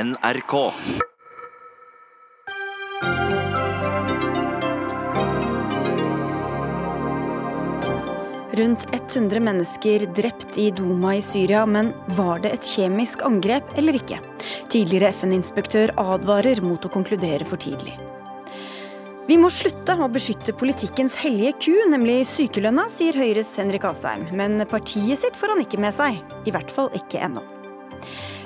NRK. Rundt 100 mennesker drept i Duma i Syria, men var det et kjemisk angrep eller ikke? Tidligere FN-inspektør advarer mot å konkludere for tidlig. Vi må slutte å beskytte politikkens hellige ku, nemlig sykelønna, sier Høyres Henrik Asheim. Men partiet sitt får han ikke med seg. I hvert fall ikke ennå.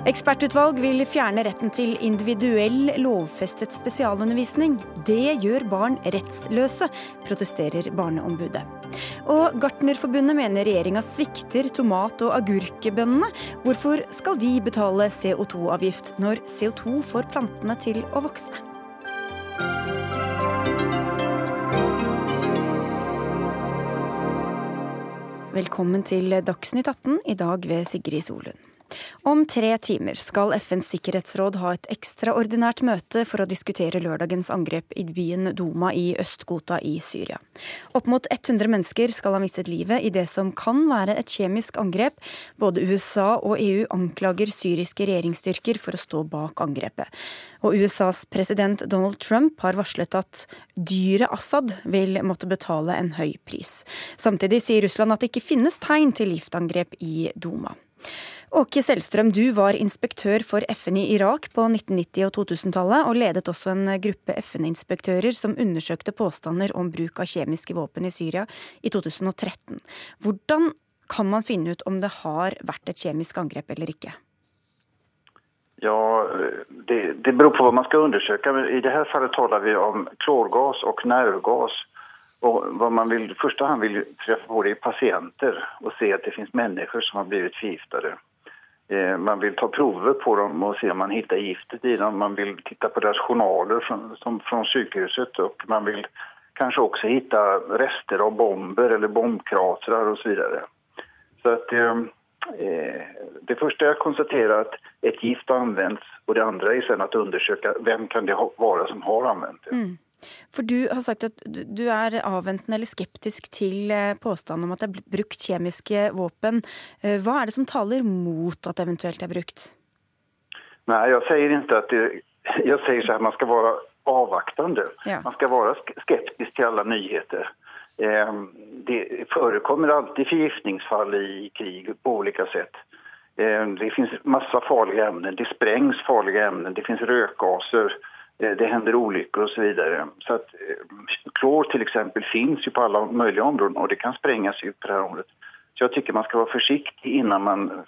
Ekspertutvalg vil fjerne retten til individuell lovfestet spesialundervisning. Det gjør barn rettsløse, protesterer Barneombudet. Og Gartnerforbundet mener regjeringa svikter tomat- og agurkebøndene. Hvorfor skal de betale CO2-avgift når CO2 får plantene til å vokse? Velkommen til Dagsnytt 18, i dag ved Sigrid Solund. Om tre timer skal FNs sikkerhetsråd ha et ekstraordinært møte for å diskutere lørdagens angrep i byen Duma i Øst-Ghouta i Syria. Opp mot 100 mennesker skal ha mistet livet i det som kan være et kjemisk angrep. Både USA og EU anklager syriske regjeringsstyrker for å stå bak angrepet. Og USAs president Donald Trump har varslet at dyret Assad vil måtte betale en høy pris. Samtidig sier Russland at det ikke finnes tegn til giftangrep i Duma. Åke Selstrøm, du var inspektør for FN i Irak på 1990- og 2000-tallet, og ledet også en gruppe FN-inspektører som undersøkte påstander om bruk av kjemiske våpen i Syria i 2013. Hvordan kan man finne ut om det har vært et kjemisk angrep eller ikke? Ja, det, det beror på hva man skal undersøke. Men I dette fallet taler vi om klorgass og nervgass. Og hva man vil, i første hand vil treffe det i pasienter og se at det finnes mennesker som har blitt forgiftet. Eh, man vill ta prover på dem och se om man hittar giftet i dem. Man vill titta på deras journaler från, som, från man vill kanske också hitta rester av bomber eller bombkratrar och så vidare. Så att eh, det första jag konstaterar att ett gift används och det andra är sen att undersöka vem kan det vara som har använt det. Mm. For du har sagt at du er avventende eller skeptisk til eh, påstanden om at det er brukt kjemiske våpen. Eh, hva er det som taler mot at det eventuelt er brukt? Nei, jeg sier ikke at det, jeg sier at man skal være avvaktende. Ja. Man skal være skeptisk til alle nyheter. Eh, det forekommer alltid forgiftningsfall i krig på ulike sett. Det finnes masse farlige emner. Det sprengs farlige emner. Det finnes røkgaser. Eh, det hender olyckor och så vidare. Så att eh, klor till exempel finns ju på alla möjliga områden och det kan sprängas ut på det här området. Så jag tycker man ska vara försiktig innan man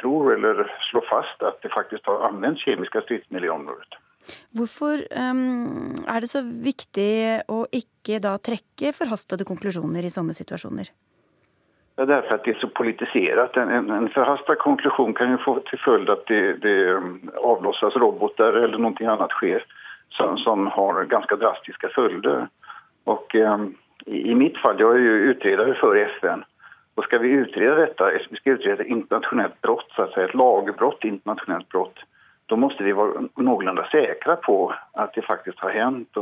tror eller slår fast at det faktisk har anvendt kjemiske stridsmidler i området. Hvorfor um, er det så viktig å ikke da trekke forhastede konklusjoner i sånne situasjoner? Det er derfor at det er så politisert. En, en, en forhastet konklusjon kan jo få til følge at det, det avlåses roboter eller noe annet skjer som, som har ganske drastiske følger. Og eh, I mitt fall, jeg er jo utreder for FN. Og skal vi utrede dette, vi skal utrede et internasjonalt brott, säga, lagbrott, internasjonalt brott, da må vi være noenlunde säkra på at det faktisk har hänt.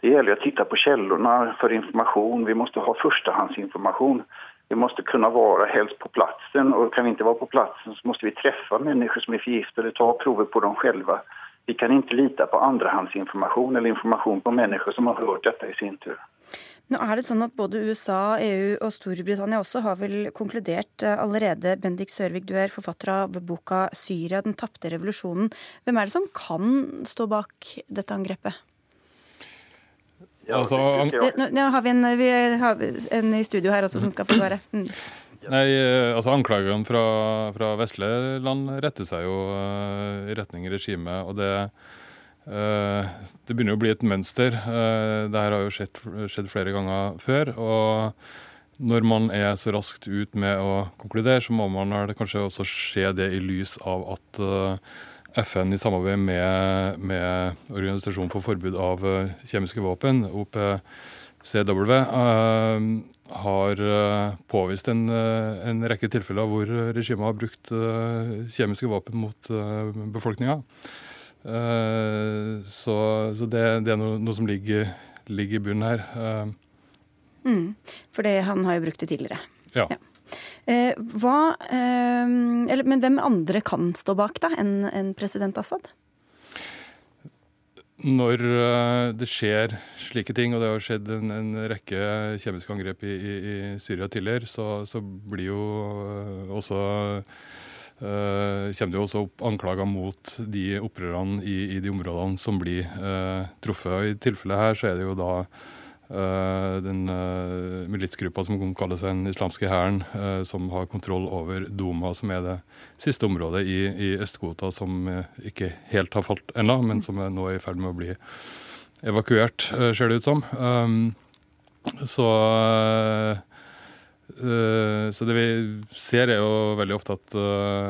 Det gjelder å titte på kildene for information. Vi må ha førstehåndsinformasjon. Vi må kunne være helst på plassen. Og kan vi ikke være på plassen, så må vi treffe mennesker som er forgiftet, ta prover på dem själva vi kan ikke lite på andrehandsinformasjon eller informasjon på mennesker som har hørt dette i sin tur. Nå er det sånn at Både USA, EU og Storbritannia også har vel konkludert eh, allerede. Bendik Sørvik, du er forfatter av boka 'Syria den tapte revolusjonen'. Hvem er det som kan stå bak dette angrepet? Ja, altså, det, nå, nå, har vi en, vi har en, i studio her også som skal få svare. Mm. Nei, eh, altså Anklagene fra, fra, vestlige land retter seg jo uh, i retning regimet. Og det, uh, det begynner å bli et mønster. Uh, det har jo skjedd, skjedd, flere ganger før. Og når man er så raskt ut med å konkludere, så må man kanskje også se det i lys av at FN i samarbeid med, med Organisasjonen for forbud av kjemiske våpen, OPCW, har eh, påvist en, eh, en, rekke tilfeller hvor regimet har brukt eh, kjemiske våpen mot befolkninga. Så, så det, det, er noe, noe som ligger, ligger, i bunnen her. Mm, for det, han har jo brukt det tidligere. Ja. ja. Hva, eller, men hvem andre kan stå bak da, enn en president Assad? Når det skjer slike ting, og det har skjedd en, en rekke kjemiske angrep i, i, i Syria tidligere, så, så, blir jo også uh, kommer det jo også opp anklager mot de opprørerne i, i, de områdene som blir uh, truffet. I tilfellet her så er det jo da den uh, militsgruppa som kaller seg den islamske hæren, som har kontroll over Duma, som er det siste området i, i Øst-Ghouta som ikke helt har falt ennå, men som er nå er i ferd med å bli evakuert, ser det ut som. Så Eh, så det vi ser, er jo veldig ofte at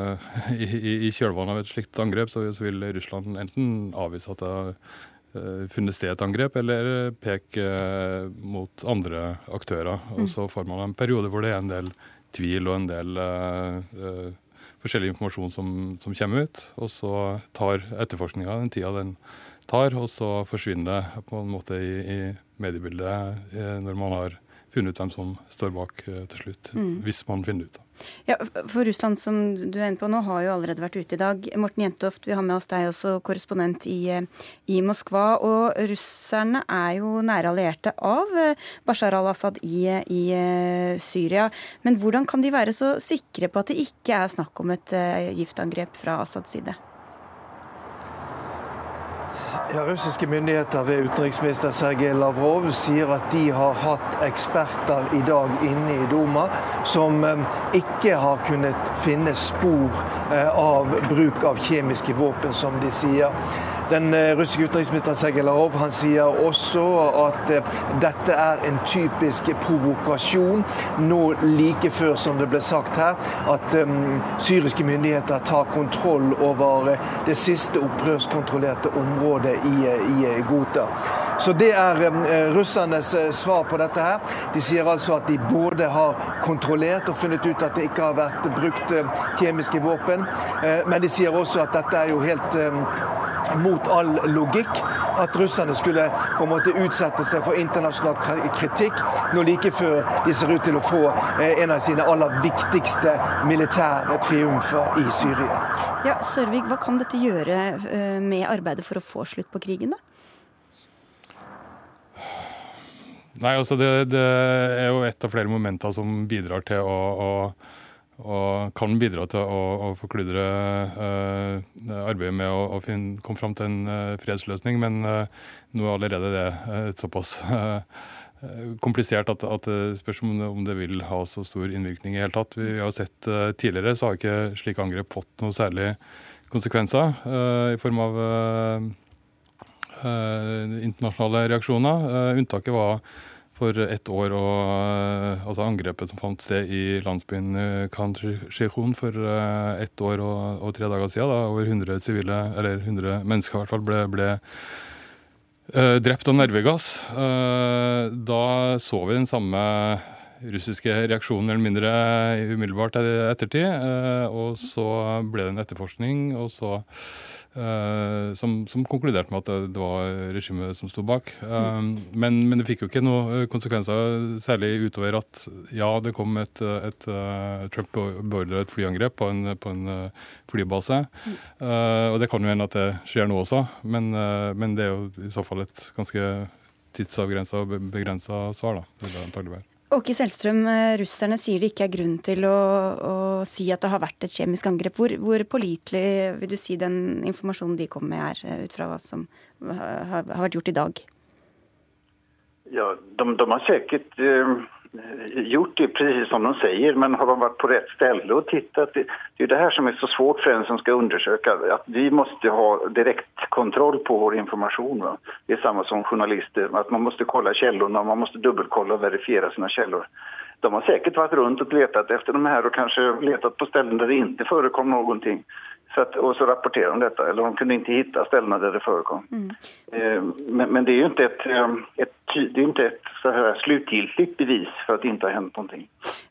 i, i kjølvannet av et slikt angrep, så, vil Russland enten avvise at det funnet sted et angrep, eller peke uh, mot andre aktører. Og mm. så får man en periode hvor det er en del tvil og en del forskjellig informasjon som, som, kommer ut. Og så tar etterforskninga den tida den tar, og så forsvinner det på en måte i, i mediebildet når man har funnet ut hvem som står bak uh, til slutt. Mm. Hvis man finner ut. Ja, for Russland, som du er inne på nå, har jo allerede vært ute i dag. Morten Jentoft, vi har med oss deg også, korrespondent i, eh, i Moskva. Og russerne er jo nære allierte av eh, Bashar al-Assad i, i, Syria. Men hvordan kan de være så sikre på at det ikke er snakk om et giftangrep fra Assads side? Ja, Russiske myndigheter ved utenriksminister Sergej Lavrov sier at de har hatt eksperter i dag inne i Duma som eh, ikke har kunnet finne spor eh, av bruk av kjemiske våpen, som de sier. Den eh, russiske utenriksministeren Sergej Larov han sier også at eh, dette er en typisk provokasjon, nå like før som det ble sagt her, at um, syriske myndigheter tar kontroll over det siste opprørskontrollerte området i, i Gota. Så Det er russernes svar på dette. her. De sier altså at de både har kontrollert og funnet ut at det ikke har vært brukt kjemiske våpen, men de sier også at dette er jo helt mot all logikk at russerne skulle på en måte utsette seg for internasjonal kritikk nå like før de ser ut til å få eh, en av sine aller viktigste militære triumfer i Syria. Ja, Sørvik, hva kan dette gjøre eh, med arbeidet for å få slutt på krigen, da? Nei, altså det, det, er jo et av flere momenter som bidrar til å, å og kan bidra til å, å forkludre uh, arbeidet med å, å finne, komme fram til en uh, fredsløsning. Men uh, nå er allerede det et såpass komplisert at, at, det spørs om det, om det, vil ha så stor innvirkning i hele tatt. Vi har sett tidligere så har ikke slike angrep fått noe særlig konsekvenser i form av internasjonale reaksjoner. unntaket var for ett år og eh, altså angrepet som fant sted i landsbyen eh, for eh, ett år og, og, tre dager siden. Da over 100 sivile, eller 100 mennesker i hvert fall, ble, ble drept av nervegass. Da så vi den samme russiske reaksjonen eller mindre umiddelbart ettertid. Og så ble det en etterforskning, og så som, som, konkluderte med at det var regimet som sto bak. Mm. men, men, det fikk jo ikke noen konsekvenser, særlig utover at ja, det kom et, et, et Trump beordra et flyangrep på en, på en flybase. Uh, og det kan jo hende at det skjer nå også, men, men, det er jo i så fall et ganske tidsavgrensa og begrensa svar. da, vil det antagelig være. Åke Selstrøm, eh, russerne sier det ikke er grunn til å, å si at det har vært et kjemisk angrep. Hvor, hvor, pålitelig vil du si den informasjonen de kommer med er, eh, ut fra hva som har, har vært gjort i dag? Ja, de, de har sikkert eh, gjort det precis som de säger, men har de varit på rätt ställe och tittat? Det, det är det här som är så svårt för en som ska undersöka. Att vi måste ha direktkontroll på vår information. Va? Det är samma som journalister, att man måste kolla källorna, man måste dubbelkolla och verifiera sina källor. De har säkert varit runt och letat efter de här och kanske letat på ställen där det inte förekom någonting. Så att, och så rapporterade de detta, eller de kunde inte hitta ställena där det förekom. Mm. Eh, men, men, det är ju inte ett, eh, ett, det är inte ett så här slutgiltigt bevis för att det inte har hänt någonting.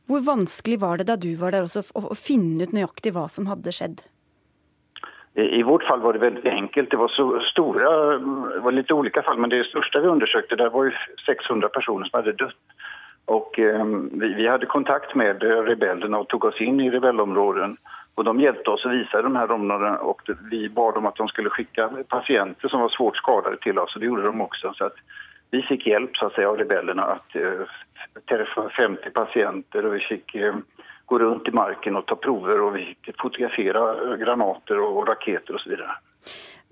Hur vanskelig var det da du var der också å finne ut nøyaktig hva som hadde skjedd? I vårt fall var det väldigt enkelt. Det var så stora, det var lite olika fall, men det största vi undersökte där var ju 600 personer som hade dött. Och eh, vi, vi, hade kontakt med rebellerna och tog oss in i rebellområden Och de hjälpte oss att visa de här områdena och vi bad dem att de skulle skicka patienter som var svårt skadade till oss och det gjorde de också. Så att vi fick hjälp så att säga, av rebellerna att eh, träffa 50 patienter och vi fick eh, gå runt i marken och ta prover och vi fick fotografera granater og raketer osv.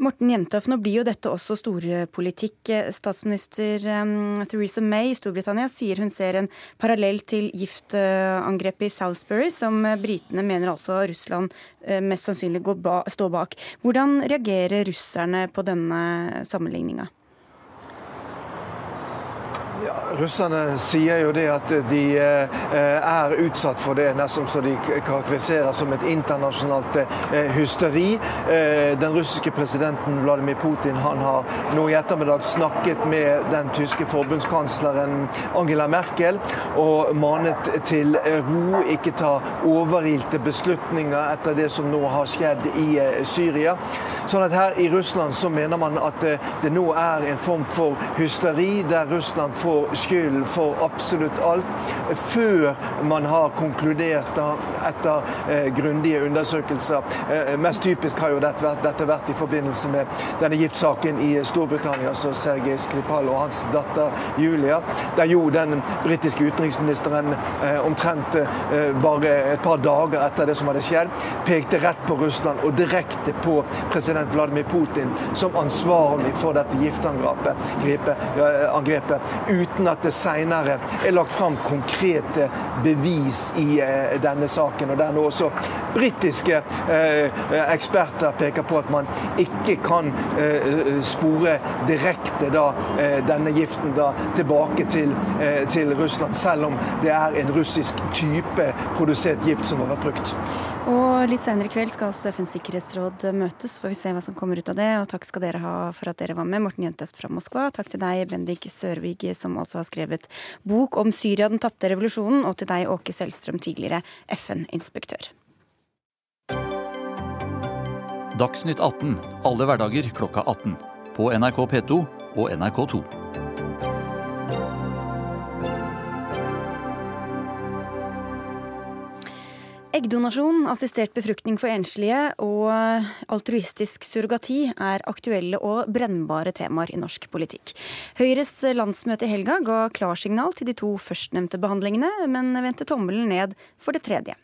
Morten Jentoff, nå blir jo dette også storpolitikk. Statsminister um, Theresa May i Storbritannia sier hun ser en parallell til giftangrepet i Salisbury, som britene mener altså Russland uh, mest sannsynlig ba står bak. Hvordan reagerer russerne på denne sammenligninga? Ja, russerne sier jo det at de eh, er utsatt for det nesten som de karakteriserer som et internasjonalt eh, hysteri. Eh, den russiske presidenten Vladimir Putin han har nå i ettermiddag snakket med den tyske forbundskansleren Angela Merkel og manet til ro, ikke ta overilte beslutninger etter det som nå har skjedd i Syria. Sånn at Her i Russland så mener man at det nå er en form for hysteri, der Russland får får skylden for absolutt alt, før man har konkludert etter eh, grundige undersøkelser. Eh, mest typisk har jo dette vært, dette vært, i forbindelse med denne giftsaken i Storbritannia, altså Sergej Skripal og hans datter Julia, der jo den britiske utenriksministeren eh, omtrent eh, bare et par dager etter det som hadde skjedd, pekte rett på Russland og direkte på president Vladimir Putin som ansvarlig for dette giftangrepet. Angrepet, uten at det senere er lagt fram konkrete bevis i eh, denne saken. og Der nå også britiske eh, eksperter peker på at man ikke kan eh, spore direkte da, denne giften da, tilbake til, til Russland, selv om det er en russisk type produsert gift som har vært brukt. Og litt senere i kveld skal altså FNs sikkerhetsråd møtes, får vi se hva som kommer ut av det. Og takk skal dere ha for at dere var med, Morten Jøntøft fra Moskva. Takk til deg, Bendik Sørvig, som altså har skrevet bok om Syria, den tapte revolusjonen. Og til deg, Åke Selstrøm, tidligere FN-inspektør. Dagsnytt 18 alle hverdager klokka 18. På NRK P2 og NRK2. Eggdonasjon, assistert befruktning for enslige og altruistisk surrogati er aktuelle og brennbare temaer i norsk politikk. Høyres landsmøte i helga ga klarsignal til de to førstnevnte behandlingene, men vendte tommelen ned for det tredje.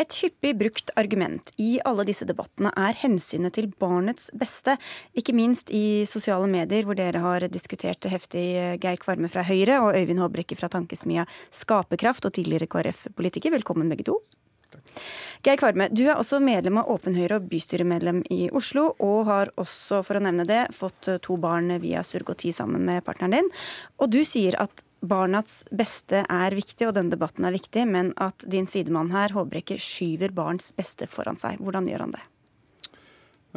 Et hyppig brukt argument i alle disse debattene er hensynet til barnets beste, ikke minst i sosiale medier, hvor dere har diskutert heftig Geir Kvarme fra Høyre og Øyvind Håbrekke fra tankesmia Skaperkraft og tidligere KrF-politiker. Velkommen begge to. Geir Kvarme, du er også medlem av Åpen Høyre og bystyremedlem i Oslo, og har også, for å nevne det, fått eh, to barn via surrogati sammen med partneren din. Og du sier at barnas beste er viktig, og denne debatten er viktig, men at din sidemann her, Håbrekke, skyver barns beste foran seg. Hvordan gjør han det?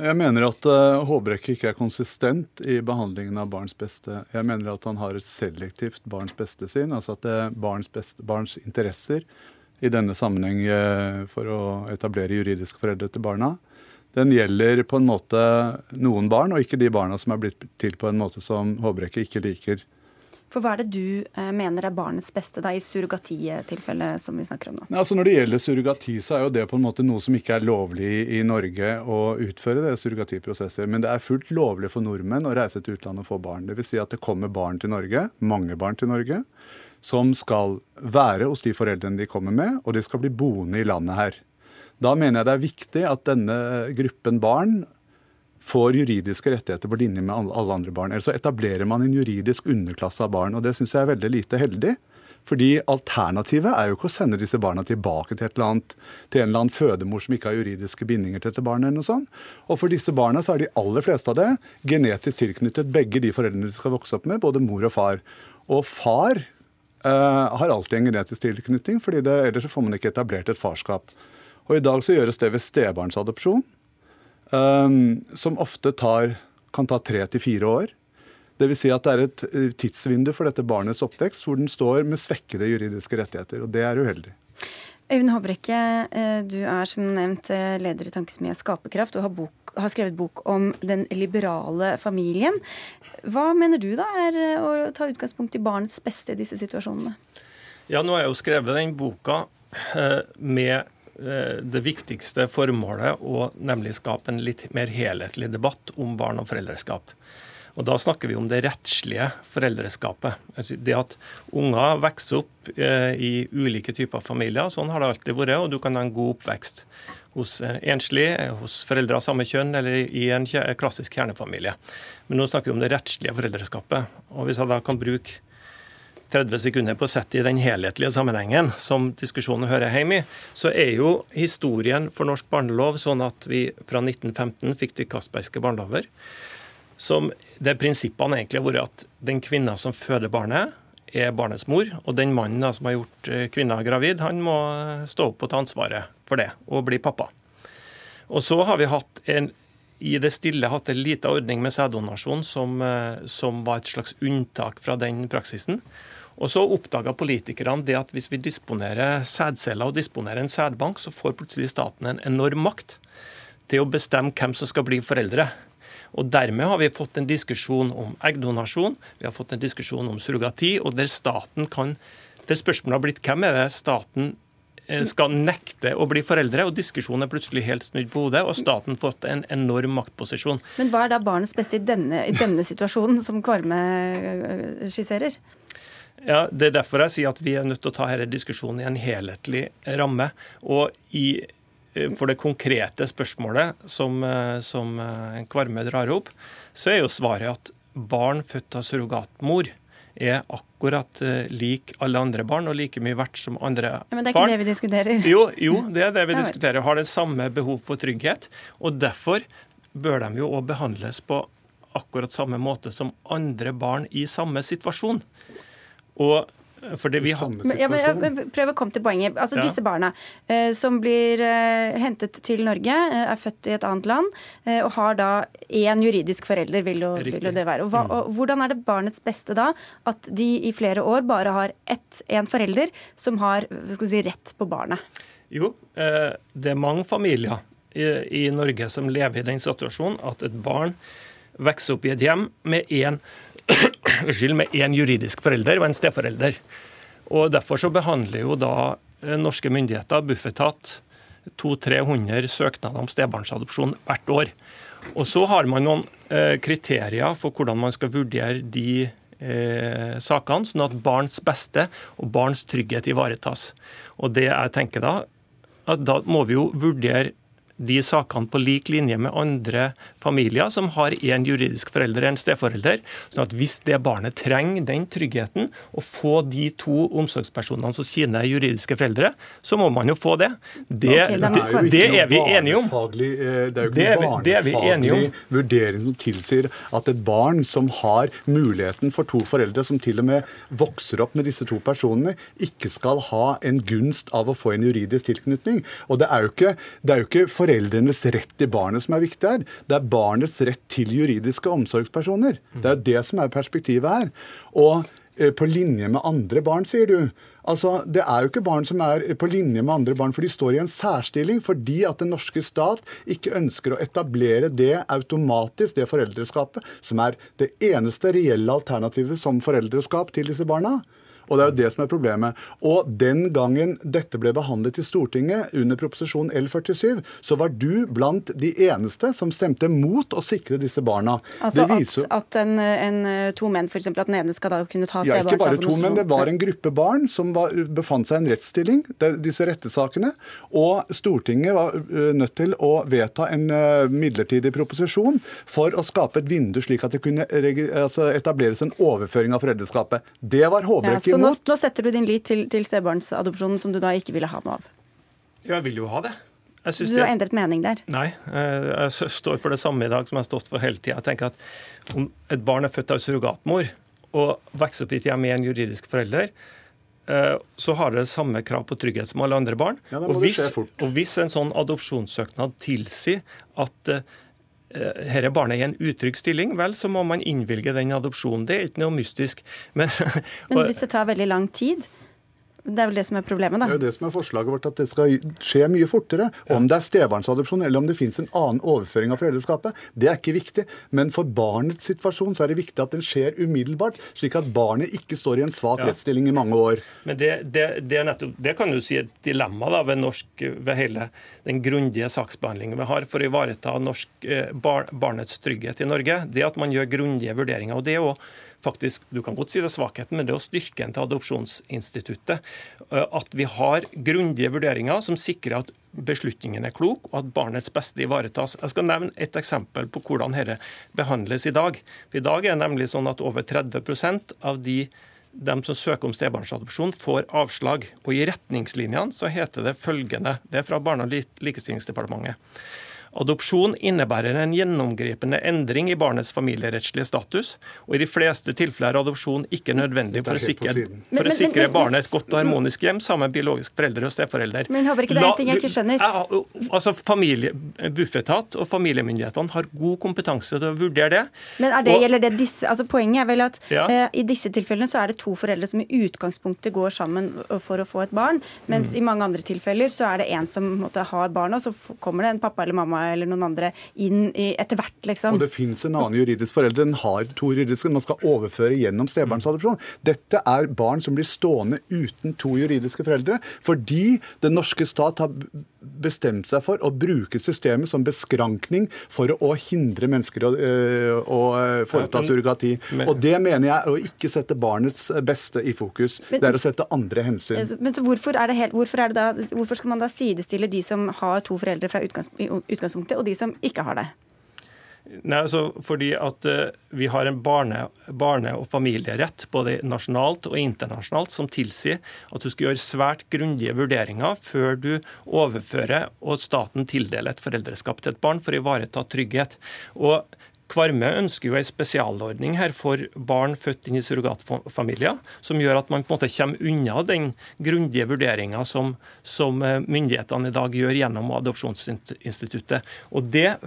Jeg mener at uh, Håbrekke ikke er konsistent i behandlingen av barns beste. Jeg mener at han har et selektivt barns beste-syn, altså at uh, barns, beste, barns interesser i denne sammenheng eh, for å etablere juridiske foreldre til barna, den gjelder på en måte noen barn, og ikke de barna som er blitt til på en måte som Håbrekke ikke liker. For Hva er det du eh, mener er barnets beste da, i surrogatitilfellet som vi snakker om nå? Altså Når det gjelder surrogati, så er jo det på en måte noe som ikke er lovlig i Norge å utføre det surrogatiprosesser. Men det er fullt lovlig for nordmenn å reise til utlandet og få barn. Dvs. Si at det kommer barn til Norge, mange barn til Norge som skal være hos de foreldrene de kommer med, og de skal bli boende i landet her. Da mener jeg det er viktig at denne gruppen barn får juridiske rettigheter på linje med alle andre barn. Ellers så etablerer man en juridisk underklasse av barn, og det syns jeg er veldig lite heldig. Fordi alternativet er jo ikke å sende disse barna tilbake til, et eller annet, til en eller annen fødemor som ikke har juridiske bindinger til dette barnet. eller noe sånt. Og for disse barna så er de aller fleste av det genetisk tilknyttet begge de foreldrene de skal vokse opp med, både mor og far. Og far har alltid en genetisk tilknytning, fordi det, ellers får man ikke etablert et farskap. Og I dag så gjøres det ved stebarnsadopsjon, um, som ofte tar, kan ta tre til fire år. Dvs. Si at det er et eh, tidsvindu for dette barnets oppvekst hvor den står med svekkede juridiske rettigheter. og Det er uheldig. Øyvind Håbrekke, du er som nevnt leder i Tankesmia Skaperkraft og har, bok, har skrevet bok om den liberale familien. Hva mener du da er eh, å ta utgangspunkt i barnets beste i disse situasjonene? Ja, nå har jeg jo skrevet den boka eh, med det viktigste formålet, å nemlig skape en litt mer helhetlig debatt om barn og foreldreskap. Og Da snakker vi om det rettslige foreldreskapet. Altså, det at unger vokser opp eh, i ulike typer familier. Sånn har det alltid vært, og du kan ha en god oppvekst hos enslig, hos foreldre av samme kjønn eller i en klassisk kjernefamilie. Men nå snakker vi om det rettslige foreldreskapet. Og Hvis jeg da kan bruke 30 sekunder på å sette i den helhetlige sammenhengen som diskusjonen hører hjemme i, så er jo historien for norsk barnelov sånn at vi fra 1915 fikk de Castbergske barnelover som der prinsippene egentlig har vært at den kvinna som føder barnet, er barnets mor, og den mannen da, som har gjort eh, kvinna gravid, han må eh, stå opp og ta ansvaret for det, og bli pappa. Og så har vi hatt en, i det stille hatt en liten ordning med sæddonasjon som, eh, som var et slags unntak fra den praksisen. Og så oppdaga politikerne det at hvis vi disponerer sædceller og disponerer en sædbank, så får plutselig staten en enorm makt til å bestemme hvem som skal bli foreldre. Og Dermed har vi fått en diskusjon om eggdonasjon, vi har fått en diskusjon om surrogati, og der staten kan der spørsmålet har blitt hvem er det staten eh, skal nekte å bli foreldre, og diskusjonen er plutselig helt snudd på hodet, og staten har fått en enorm maktposisjon. Men hva er da barnets beste i denne, i denne situasjonen som Kvarme eh, skisserer? Ja, Det er derfor jeg sier at vi er nødt til å ta denne diskusjonen i en helhetlig ramme. Og i for det konkrete spørsmålet som, eh, som eh, Kvarme drar opp, så er jo svaret at barn født av surrogatmor er akkurat lik alle andre barn og like mye verdt som andre barn. Ja, men det er ikke barn. det vi diskuterer. Jo, jo, det er det vi diskuterer. Har det samme behov for trygghet. Og derfor bør de jo òg behandles på akkurat samme måte som andre barn i samme situasjon. Og fordi vi har... Men, ja, men, prøv å komme til poenget. Altså ja. Disse barna eh, som blir eh, hentet til Norge, eh, er født i et annet land eh, og har da én juridisk forelder, vil jo, vil jo det være. Og, hva, mm. og, Hvordan er det barnets beste da at de i flere år bare har ett, en forelder som har si, rett på barnet? Jo, eh, det er mange familier i, i Norge som lever i den situasjonen at et barn vokser opp i et hjem med én unnskyld, med én juridisk forelder og en steforelder. Og Derfor så behandler jo da eh, norske myndigheter, Bufetat, 200-300 søknader om stebarnsadopsjon hvert år. Og Så har man noen eh, kriterier for hvordan man skal vurdere de eh, sakene, sånn at barns beste og barns trygghet ivaretas. Og det jeg tenker Da at da må vi jo vurdere de sakene på lik linje med andre familier som har én juridisk forelder eller en steforelder. sånn at Hvis det barnet trenger den tryggheten, å få de to omsorgspersonene som sine juridiske foreldre, så må man jo få det. Det, okay, det, det er vi enige om. Eh, det er jo ikke noen barnefaglig vurdering som tilsier at et barn som har muligheten for to foreldre, som til og med vokser opp med disse to personene, ikke skal ha en gunst av å få en juridisk tilknytning. Og det er jo ikke, det er jo ikke for foreldrenes rett til barnet som er viktig her. Det er barnets rett til juridiske omsorgspersoner. Det er det som er perspektivet her. Og eh, på linje med andre barn, sier du. Altså, Det er jo ikke barn som er på linje med andre barn, for de står i en særstilling fordi at den norske stat ikke ønsker å etablere det automatisk, det foreldreskapet, som er det eneste reelle alternativet som foreldreskap til disse barna. Og det er jo det som er problemet. Og den gangen dette ble behandlet i Stortinget under proposisjon L47, så var du blant de eneste som stemte mot å sikre disse barna. Altså viser... at, at en, en, to menn, f.eks. at den ene skal da kunne ta stebarnsavn? Ja, ikke bare to menn. Det var en gruppe barn som var, befant seg i en rettsstilling, disse rettesakene. Og Stortinget var nødt til å vedta en midlertidig proposisjon for å skape et vindu, slik at det kunne altså, etableres en overføring av foreldreskapet. Det var Håbrekke nå, nå, setter du din lit til, til stebarnsadopsjonen, som du da ikke ville ha noe av? Jeg vil jo ha det. du har endret mening der? Nei, eh, jeg står for det samme i dag som jeg har stått for hele tida. Jeg tenker at om et barn er født av surrogatmor og vokser opp i et hjem med en juridisk forelder, eh, så har det samme krav på trygghet som alle andre barn. Ja, og, hvis, og, hvis, en sånn adopsjonssøknad tilsier at uh, dette barnet er i en utrygg stilling, vel, så må man innvilge den adopsjonen. Det er ikke noe mystisk. Men, Men hvis det tar veldig lang tid? Det er vel det som er problemet, da. Det er jo det som er forslaget vårt, at det skal skje mye fortere. Om det er stebarnsadopsjon eller om det finnes en annen overføring av foreldreskapet, det er ikke viktig. Men for barnets situasjon så er det viktig at den skjer umiddelbart, slik at barnet ikke står i en svak ja. rettsstilling i mange år. Men det, det, det, nettopp, det kan du si er et dilemma da, ved, norsk, ved hele den grundige saksbehandlingen vi har for å ivareta norsk, eh, bar, barnets trygghet i Norge. Det at man gjør grundige vurderinger. og det er jo faktisk, Du kan godt si det er svakheten, men det er å styrken til adopsjonsinstituttet. Eh, at vi har grundige vurderinger som sikrer at beslutningen er klok, og at barnets beste ivaretas. Jeg skal nevne et eksempel på hvordan dette behandles i dag. For I dag er det nemlig sånn at over 30% av de dem som søker om stebarnsadopsjon, får avslag. Og I retningslinjene så heter det følgende, det er fra Barne- og likestillingsdepartementet. Adopsjon innebærer en gjennomgripende endring i barnets familierettslige status, og i de fleste tilfeller er adopsjon ikke nødvendig for å sikre, for å sikre barnet et godt og harmonisk hjem sammen med biologisk foreldre og steforelder. Men håper ikke det er en ting jeg ikke skjønner. Altså, familie, Bufetat og familiemyndighetene har god kompetanse til å vurdere det. Men er det, og, gjelder det disse, altså Poenget er vel at ja. uh, i disse tilfellene så er det to foreldre som i utgangspunktet går sammen for å få et barn, mens mm. i mange andre tilfeller så er det en som måtte, har barn, og så kommer det en pappa eller mamma eller noen andre inn etter hvert, liksom. Og det fins en annen juridisk forelder. Den har to juridiske. Man skal overføre gjennom stebarnsadopsjon. Dette er barn som blir stående uten to juridiske foreldre fordi den norske stat har bestemt seg for å bruke systemet som beskrankning for å hindre mennesker å, øh, å øh, foreta surrogati. Og det mener jeg er å ikke sette barnets beste i fokus. Men, det er å sette andre hensyn. Men så hvorfor, er det helt, hvorfor, er det da, hvorfor skal man da sidestille de som har to foreldre fra utgangspunktet, og de som ikke har det? Nei, altså fordi at uh, Vi har en barne, barne- og familierett både nasjonalt og internasjonalt som tilsier at du skal gjøre svært grundige vurderinger før du overfører og staten tildeler et foreldreskap til et barn for å ivareta trygghet. Og Kvarme ønsker jo en spesialordning her for barn født inn i surrogatfamilier, som gjør at man på en måte kommer unna den grundige vurderinga som, som, eh, myndighetene i dag gjør gjennom Adopsjonsinstituttet. Og det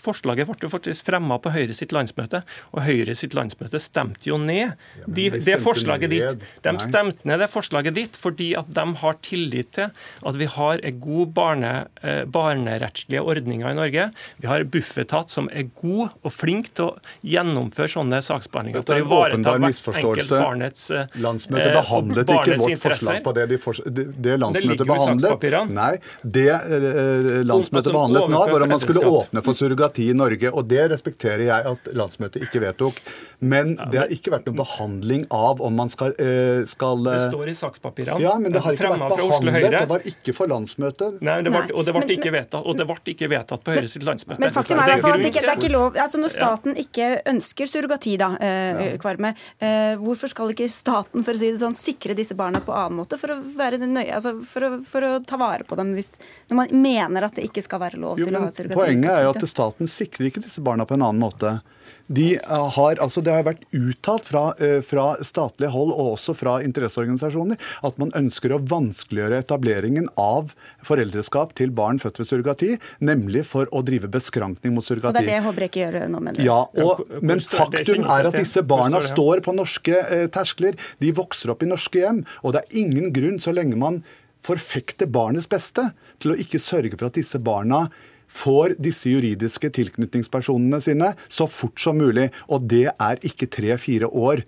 Forslaget ble faktisk fremma på Høyre sitt landsmøte, og Høyre sitt landsmøte stemte jo ned de, det forslaget ditt. De stemte ned det forslaget ditt fordi at de har tillit til at vi har en god barne, eh, barnerettslige ordninger i Norge. Vi har Bufetat som er god og flink flink til å gjennomføre sånne saksbehandlinger for er en åpenbar misforståelse. barnets eh, Landsmøtet behandlet ikke vårt forslag på det. De for, det, det landsmøtet behandlet Nei, det eh, landsmøtet behandlet nå, var om man skulle åpne for surrogati i Norge. Og det respekterer jeg at landsmøtet ikke vedtok. Men det har ikke vært noen behandling av om man skal, eh, skal Det står i sakspapirene. Ja, men det har ikke vært behandlet. Det var ikke for landsmøtet. Nei, det var, og det ble ikke vedtatt, og det ble ikke vedtatt på Høyre sitt landsmøte. Men faktum er, det, er ikke, det er ikke lov, altså Når staten ikke ønsker surrogati, da, eh, Kvarme, eh, hvorfor skal ikke staten for å si det sånn, sikre disse barna på annen måte for å, være nøye, altså for å, for å ta vare på dem hvis, når man mener at det ikke skal være lov jo, til å ha surrogati? Poenget er jo at staten sikrer ikke disse barna på en annen måte. De har, altså det har vært uttalt fra, eh, fra, statlig hold og også fra interesseorganisasjoner at man ønsker å vanskeliggjøre etableringen av foreldreskap til barn født ved surrogati, nemlig for å drive beskrankning mot surrogati. Og det er det Håbrekke gjør nå, mener du? Ja, og, men faktum er at disse barna står på norske eh, terskler. De vokser opp i norske hjem, og det er ingen grunn, så lenge man forfekter barnets beste, til å ikke sørge for at disse barna får disse juridiske tilknytningspersonene sine så fort som mulig. Og det er ikke tre-fire år.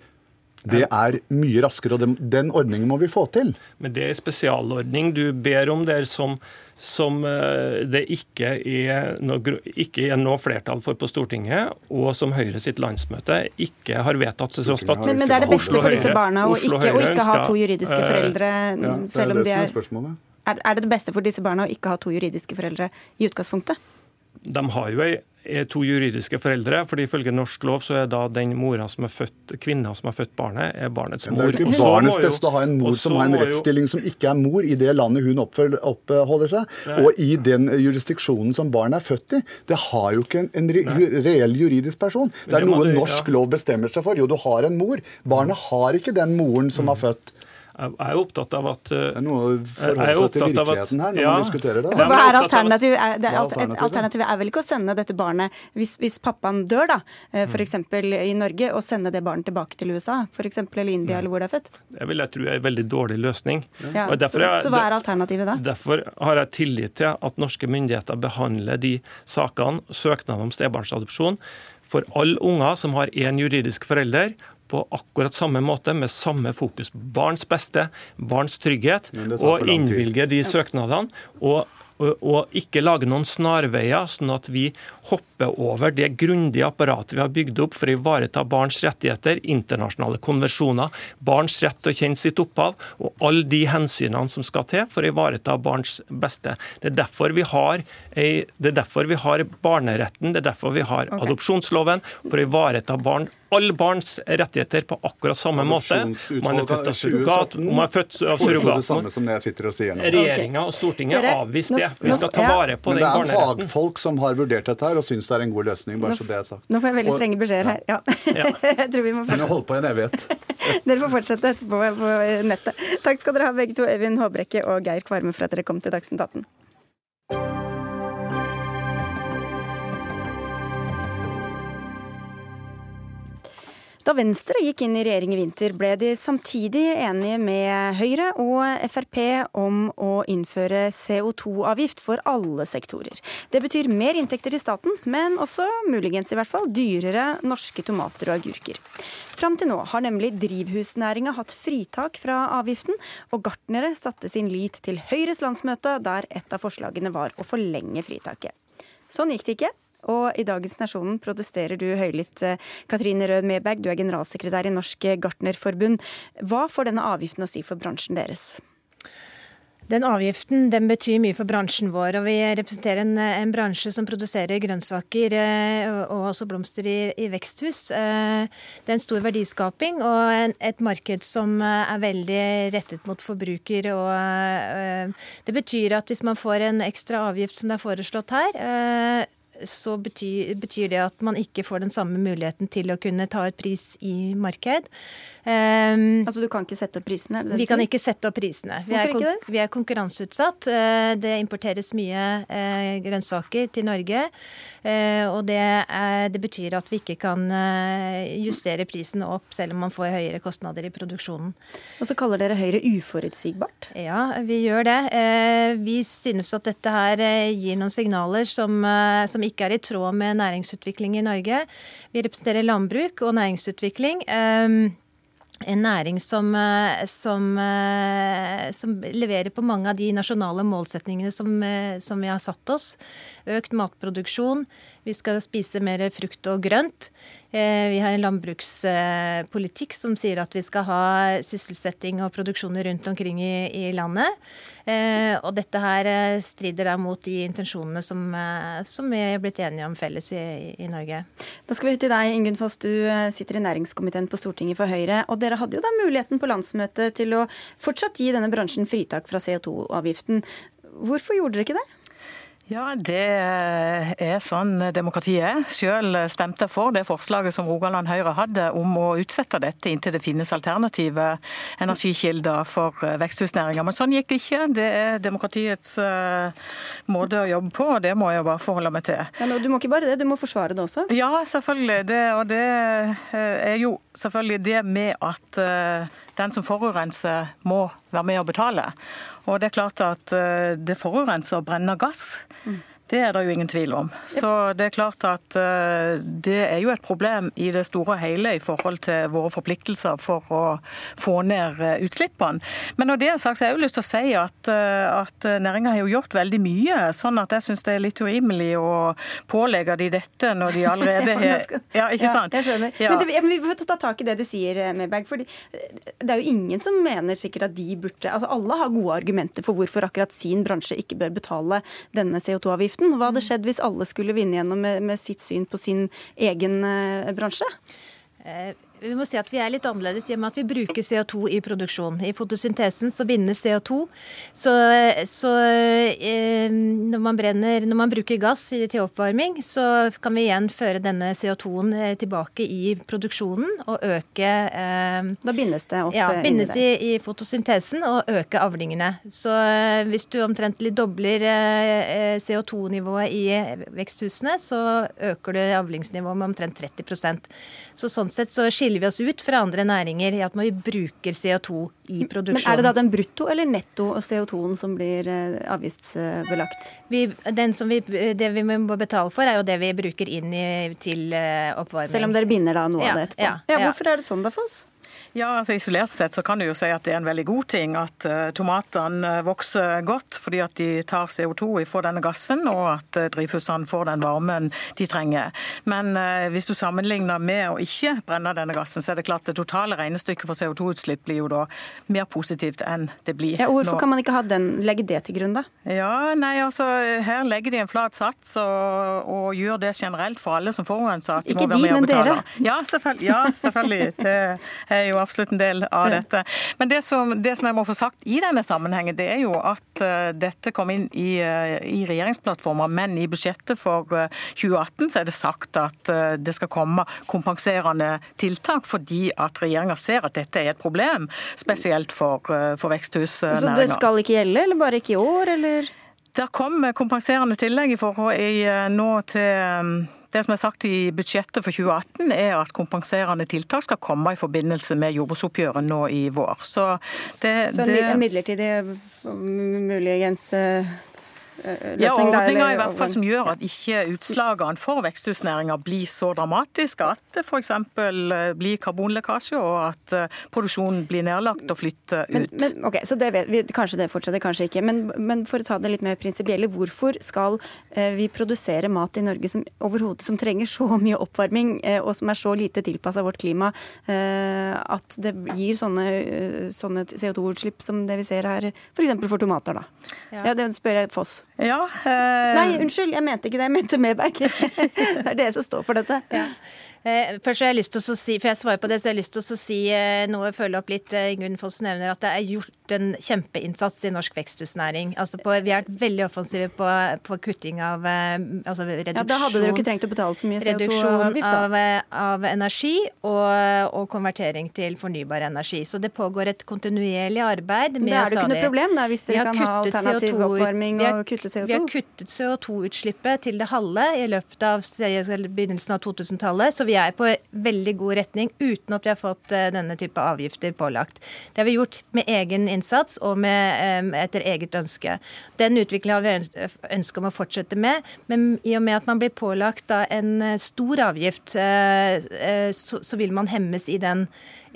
Det er mye raskere, og den, ordningen må vi få til. Men det er en spesialordning du ber om der som, som eh, det ikke er, noe, ikke er noe flertall for på Stortinget, og som Høyre sitt landsmøte ikke har vedtatt. Men, men, det er det beste for disse barna å ikke, ikke, ha to juridiske foreldre, ja, selv om det er er, er det det beste for disse barna å ikke ha to juridiske foreldre i utgangspunktet? De har jo to juridiske foreldre, fordi ifølge norsk lov så er da den mora som er født, kvinna som har født barnet, er barnets mor. det er ikke barnets beste å ha en mor som har en rettsstilling som ikke er mor i det landet hun oppholder seg, Nei. og i den jurisdiksjonen som barnet er født i. Det har jo ikke en, en re, reell juridisk person. Det er noe norsk lov bestemmer seg for. Jo, du har en mor. Barnet har ikke den moren som har født. Jeg er opptatt av at Det er noe å forholde seg til virkeligheten her når ja, man diskuterer det. Hva er alternativet? Er, det, alternativet? alternativet er vel ikke å sende dette barnet, hvis, hvis pappaen dør, da, f.eks. i Norge, og sende det barnet tilbake til USA, f.eks. eller India, eller hvor det er født? Det vil jeg tro er en veldig dårlig løsning. Ja, så, jeg, så hva er alternativet da? Derfor har jeg tillit til at norske myndigheter behandler de sakene, søknadene om stebarnsadopsjon, for alle unger som har én juridisk forelder, på akkurat samme måte, med samme fokus på barns beste, barns trygghet, og innvilge de søknadene. og og ikke lage noen snarveier, sånn at vi hopper over det grundige apparatet vi har bygd opp for å ivareta barns rettigheter, internasjonale konvensjoner, barns rett til å kjenne sitt opphav og alle de hensynene som skal til for å ivareta barns beste. Det er derfor vi har, det er derfor vi har barneretten, det er derfor vi har adopsjonsloven, for å ivareta barn alle barns rettigheter på akkurat samme måte. Man er født av surrogat, man er født av surrogat. Regjeringa og Stortinget har avvist det. Vi skal ta vare på den barneretten. Men det er fagfolk som har vurdert dette her og syns det er en god løsning. bare så det er sagt. Nå får jeg veldig strenge beskjeder her. Ja. jeg tror vi må fortsette. holdt på en evighet. dere får fortsette etterpå på nettet. Takk skal dere ha begge to, Øyvind Håbrekke og Geir Kvarme, for at dere kom til Dagsnytt 18. Da Venstre gikk inn i regjering i vinter, ble de samtidig enige med Høyre og Frp om å innføre CO2-avgift for alle sektorer. Det betyr mer inntekter til staten, men også, muligens i hvert fall, dyrere norske tomater og agurker. Fram til nå har nemlig drivhusnæringa hatt fritak fra avgiften, og gartnere satte sin lit til Høyres landsmøte, der et av forslagene var å forlenge fritaket. Sånn gikk det ikke. Og i dagens Nasjonen protesterer du høylytt. Eh, Katrine Rød Medberg, du er generalsekretær i Norsk Gartnerforbund. Hva får denne avgiften å si for bransjen deres? Den avgiften den betyr mye for bransjen vår. og Vi representerer en, en bransje som produserer grønnsaker eh, og også blomster i, i, veksthus. Eh, det er en stor verdiskaping og en, et marked som er veldig rettet mot forbruker. og Det betyr at hvis man får en ekstra avgift som det er foreslått her, så betyr, betyr, det at man ikke får den samme muligheten til å kunne ta et pris i marked. Um, altså du kan ikke sette opp prisene? Vi kan ikke sette opp prisene. Vi Hvorfor er, ikke det? Vi er konkurranseutsatt. Eh, det importeres mye eh, grønnsaker til Norge. Eh, og det, er, det, betyr at vi ikke kan justere prisen opp selv om man får høyere kostnader i produksjonen. Og så kaller dere Høyre uforutsigbart? Ja, vi gjør det. Vi synes at dette her gir noen signaler som, som ikke er i tråd med næringsutvikling i Norge. Vi representerer landbruk og næringsutvikling en næring som, eh, som, eh, som, leverer på mange av de nasjonale målsetningene som, eh, som, vi har satt oss. Økt matproduksjon. Vi skal spise mer frukt og grønt. Vi har en landbrukspolitikk som sier at vi skal ha sysselsetting og produksjoner rundt omkring i, i landet. Eh, og dette her eh, strider da mot de intensjonene som, eh, som vi er blitt enige om felles i, i, Norge. Da skal vi ut til deg, Ingunn Foss. Du sitter i næringskomiteen på Stortinget for Høyre. Og dere hadde jo da muligheten på landsmøtet til å fortsatt gi denne bransjen fritak fra CO2-avgiften. Hvorfor gjorde dere ikke det? Ja, det er sånn demokratiet er. Selv stemte jeg for det forslaget som Rogaland Høyre hadde om å utsette dette inntil det finnes alternative energikilder for veksthusnæringa. Men sånn gikk det ikke. Det er demokratiets eh, måte å jobbe på, og det må jeg bare forholde meg til. Men du må ikke bare det, du må forsvare det også? Ja, selvfølgelig. Det, og det eh, er jo selvfølgelig det med at eh, den som forurenser, må være med å betale. Og det er klart at eh, det forurenser å brenne gass. Mm. Det er det jo ingen tvil om. Så det er klart at eh, det er jo et problem i det store og hele i forhold til våre forpliktelser for å få ned eh, utslippene. Men når det er sagt, så har jeg jo lyst til å si at, eh, at næringa har jo gjort veldig mye. Sånn at jeg syns det er litt urimelig å pålegge de dette når de allerede har Ja, ikke sant? Ja, jeg skjønner. Ja. Men, vi får ta tak i det du sier, Medberg. For det er jo ingen som mener sikkert at de burde altså Alle har gode argumenter for hvorfor akkurat sin bransje ikke bør betale denne CO2-avgiften avgiften. Hva hadde skjedd hvis alle skulle vinne gjennom med, med sitt syn på sin egen eh, bransje? Eh, Vi må si at vi er litt annerledes i og med at vi bruker CO2 i produksjon. I fotosyntesen så bindes CO2. Så, så eh, når, man brenner, når man bruker gass til oppvarming, så kan vi igjen føre denne CO2-en eh, tilbake i produksjonen og øke eh, Da bindes det opp? Ja, bindes i, i, fotosyntesen og øke avlingene. Så eh, hvis du omtrentlig dobler eh, CO2-nivået i veksthusene, så øker du avlingsnivået med omtrent 30 Så sånn sett så skiller vi oss ut fra andre næringer i at vi bruker CO2 i produksjonen. Men Er det da den brutto eller netto CO2-en som blir eh, avgiftsbelagt? Vi, vi, det vi må betale for, er jo det vi bruker inn i, til eh, oppvarming. Selv om dere binder da noe ja, av det etterpå? Ja, ja, hvorfor er det sånn da, Foss? Ja, altså Isolert sett så kan du jo si at det er en veldig god ting at uh, tomatene uh, vokser godt fordi at de tar CO2 fra denne gassen, og at uh, drivhusene får den varmen de trenger. Men hvis du sammenligner med å ikke brenne denne gassen, så er det klart det totale regnestykket for CO2-utslipp blir jo da mer positivt enn det blir ja, Hvorfor nå. kan man ikke den, legge det til grunn, da? Ja, nei, altså Her legger de en flat sats og, og gjør det generelt for alle som forurenser. Ikke de, men dere. Ja, selvfølgelig. Ja, selvfølgelig. Det er jo absolutt en del av dette. Men det som, det som, jeg må få sagt i denne sammenhengen, det er jo at uh, dette kom inn i, uh, i regjeringsplattformer, men i budsjettet for uh, eh, 2018 så er det sagt at det skal komme kompenserende tiltak fordi at regjeringa ser at dette er et problem, spesielt for, for veksthusnæringa. Så det skal ikke gjelde, eller bare ikke i år, eller? Det kom kompenserende tillegg i forhold i, nå til det som er sagt i budsjettet for 2018, er at kompenserende tiltak skal komme i forbindelse med jordbruksoppgjøret nå i vår. Så, det, Så en, det... midlertidig muligens eh, Eh, ja, ordninger i hvert fall som gjør at ikke utslagene for veksthusnæringa blir så dramatiske at det f.eks. Eh, blir karbonlekkasje og at eh, produksjonen blir nedlagt og flytter ut. Men, men, ok, så det vet vi, Kanskje det fortsetter, kanskje ikke. Men, men for å ta det litt mer prinsipielle, hvorfor skal vi produsere mat i Norge som overhodet som trenger så mye oppvarming, og som er så lite tilpassa vårt klima, at det gir sånne, sånne CO2-utslipp som det vi ser her, f.eks. For, for tomater, da? Ja. ja, Det spør jeg Foss. Ja, eh... Nei, unnskyld, jeg mente ikke det. Jeg mente Medberg. det er dere som står for dette. Ja. Eh, først har jeg lyst til å si, for jeg svarer på det, så jeg har lyst til å si eh, noe, følge opp litt. Eh, Ingunn Foss nevner at det er gjort en kjempeinnsats i norsk veksthusnæring. Altså på, vi har vært veldig offensive på, på kutting av altså reduksjon, ja, Da hadde dere ikke trengt å betale så mye CO2-avgift, av, av, energi og, og, konvertering til fornybar energi. Så det pågår et kontinuerlig arbeid. Med, det er det ikke noe problem da, hvis dere kan ha alternativ oppvarming og kutte CO2? Vi har kuttet CO2-utslippet til det halve i løpet av begynnelsen av 2000-tallet. så vi er på veldig god retning uten at vi har fått eh, denne type avgifter pålagt. Det har vi gjort med egen innsats og med, etter eget ønske. Den utviklingen har vi ønske om å fortsette med, men i og med at man blir pålagt en eh, stor avgift, eh, så vil man hemmes i den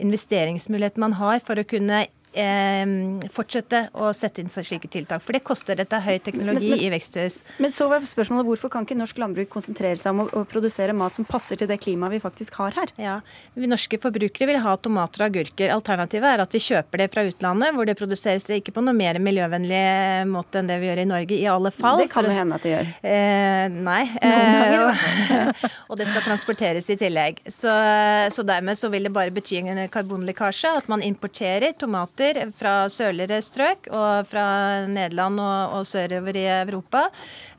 investeringsmuligheten man har for å kunne eh, fortsette å sette inn slike tiltak. For det koster. Dette høy teknologi men, men, i veksthus. Men så var spørsmålet hvorfor kan ikke norsk landbruk konsentrere seg om å, å, produsere mat som passer til det klimaet vi faktisk har her? Ja, Vi norske forbrukere vil ha tomater og agurker. Alternativet er at vi kjøper det fra utlandet, hvor det produseres ikke på noe mer miljøvennlig måte enn det vi gjør i Norge. I alle fall. Det kan jo hende at det gjør. Eh, nei. Eh, og det skal transporteres i tillegg. Så, så dermed så vil det bare bety en karbonlekkasje at man importerer tomater produkter fra sørligere strøk og fra Nederland og, og sørover i Europa,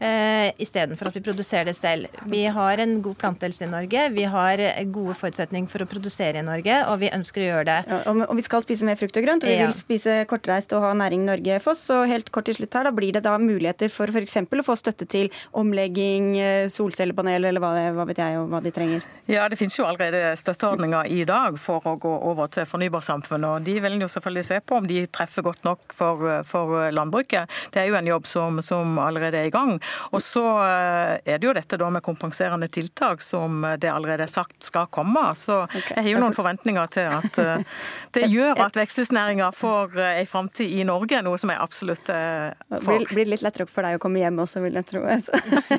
eh, istedenfor at vi produserer det selv. Vi har en god plantehelse i Norge, vi har gode forutsetninger for å produsere i Norge, og vi ønsker å gjøre det. Ja, og vi skal spise mer frukt og grønt, og vi ja. vil spise kortreist og ha næring Norge Foss. Og helt kort til slutt her, da blir det da muligheter for f.eks. å få støtte til omlegging, eh, solcellepanel eller hva, det, hva vet jeg, og hva de trenger? Ja, det finnes jo allerede støtteordninger i dag for å gå over til fornybarsamfunnet, og de vil jo selvfølgelig se se på om de treffer godt nok for, for landbruket. Det er jo en jobb som, som, allerede er i gang. Og så eh, er det jo dette da med kompenserende tiltak som det allerede er sagt skal komme. Så jeg har jo noen forventninger til at eh, det gjør at veksthusnæringa får ei eh, framtid i Norge, noe som jeg absolutt er for. Det blir litt lettere for deg å komme hjem også, vil jeg tro.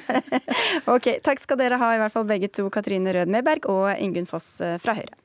ok, takk skal dere ha, i hvert fall begge to, Katrine Rød Medberg og Ingunn Foss fra Høyre.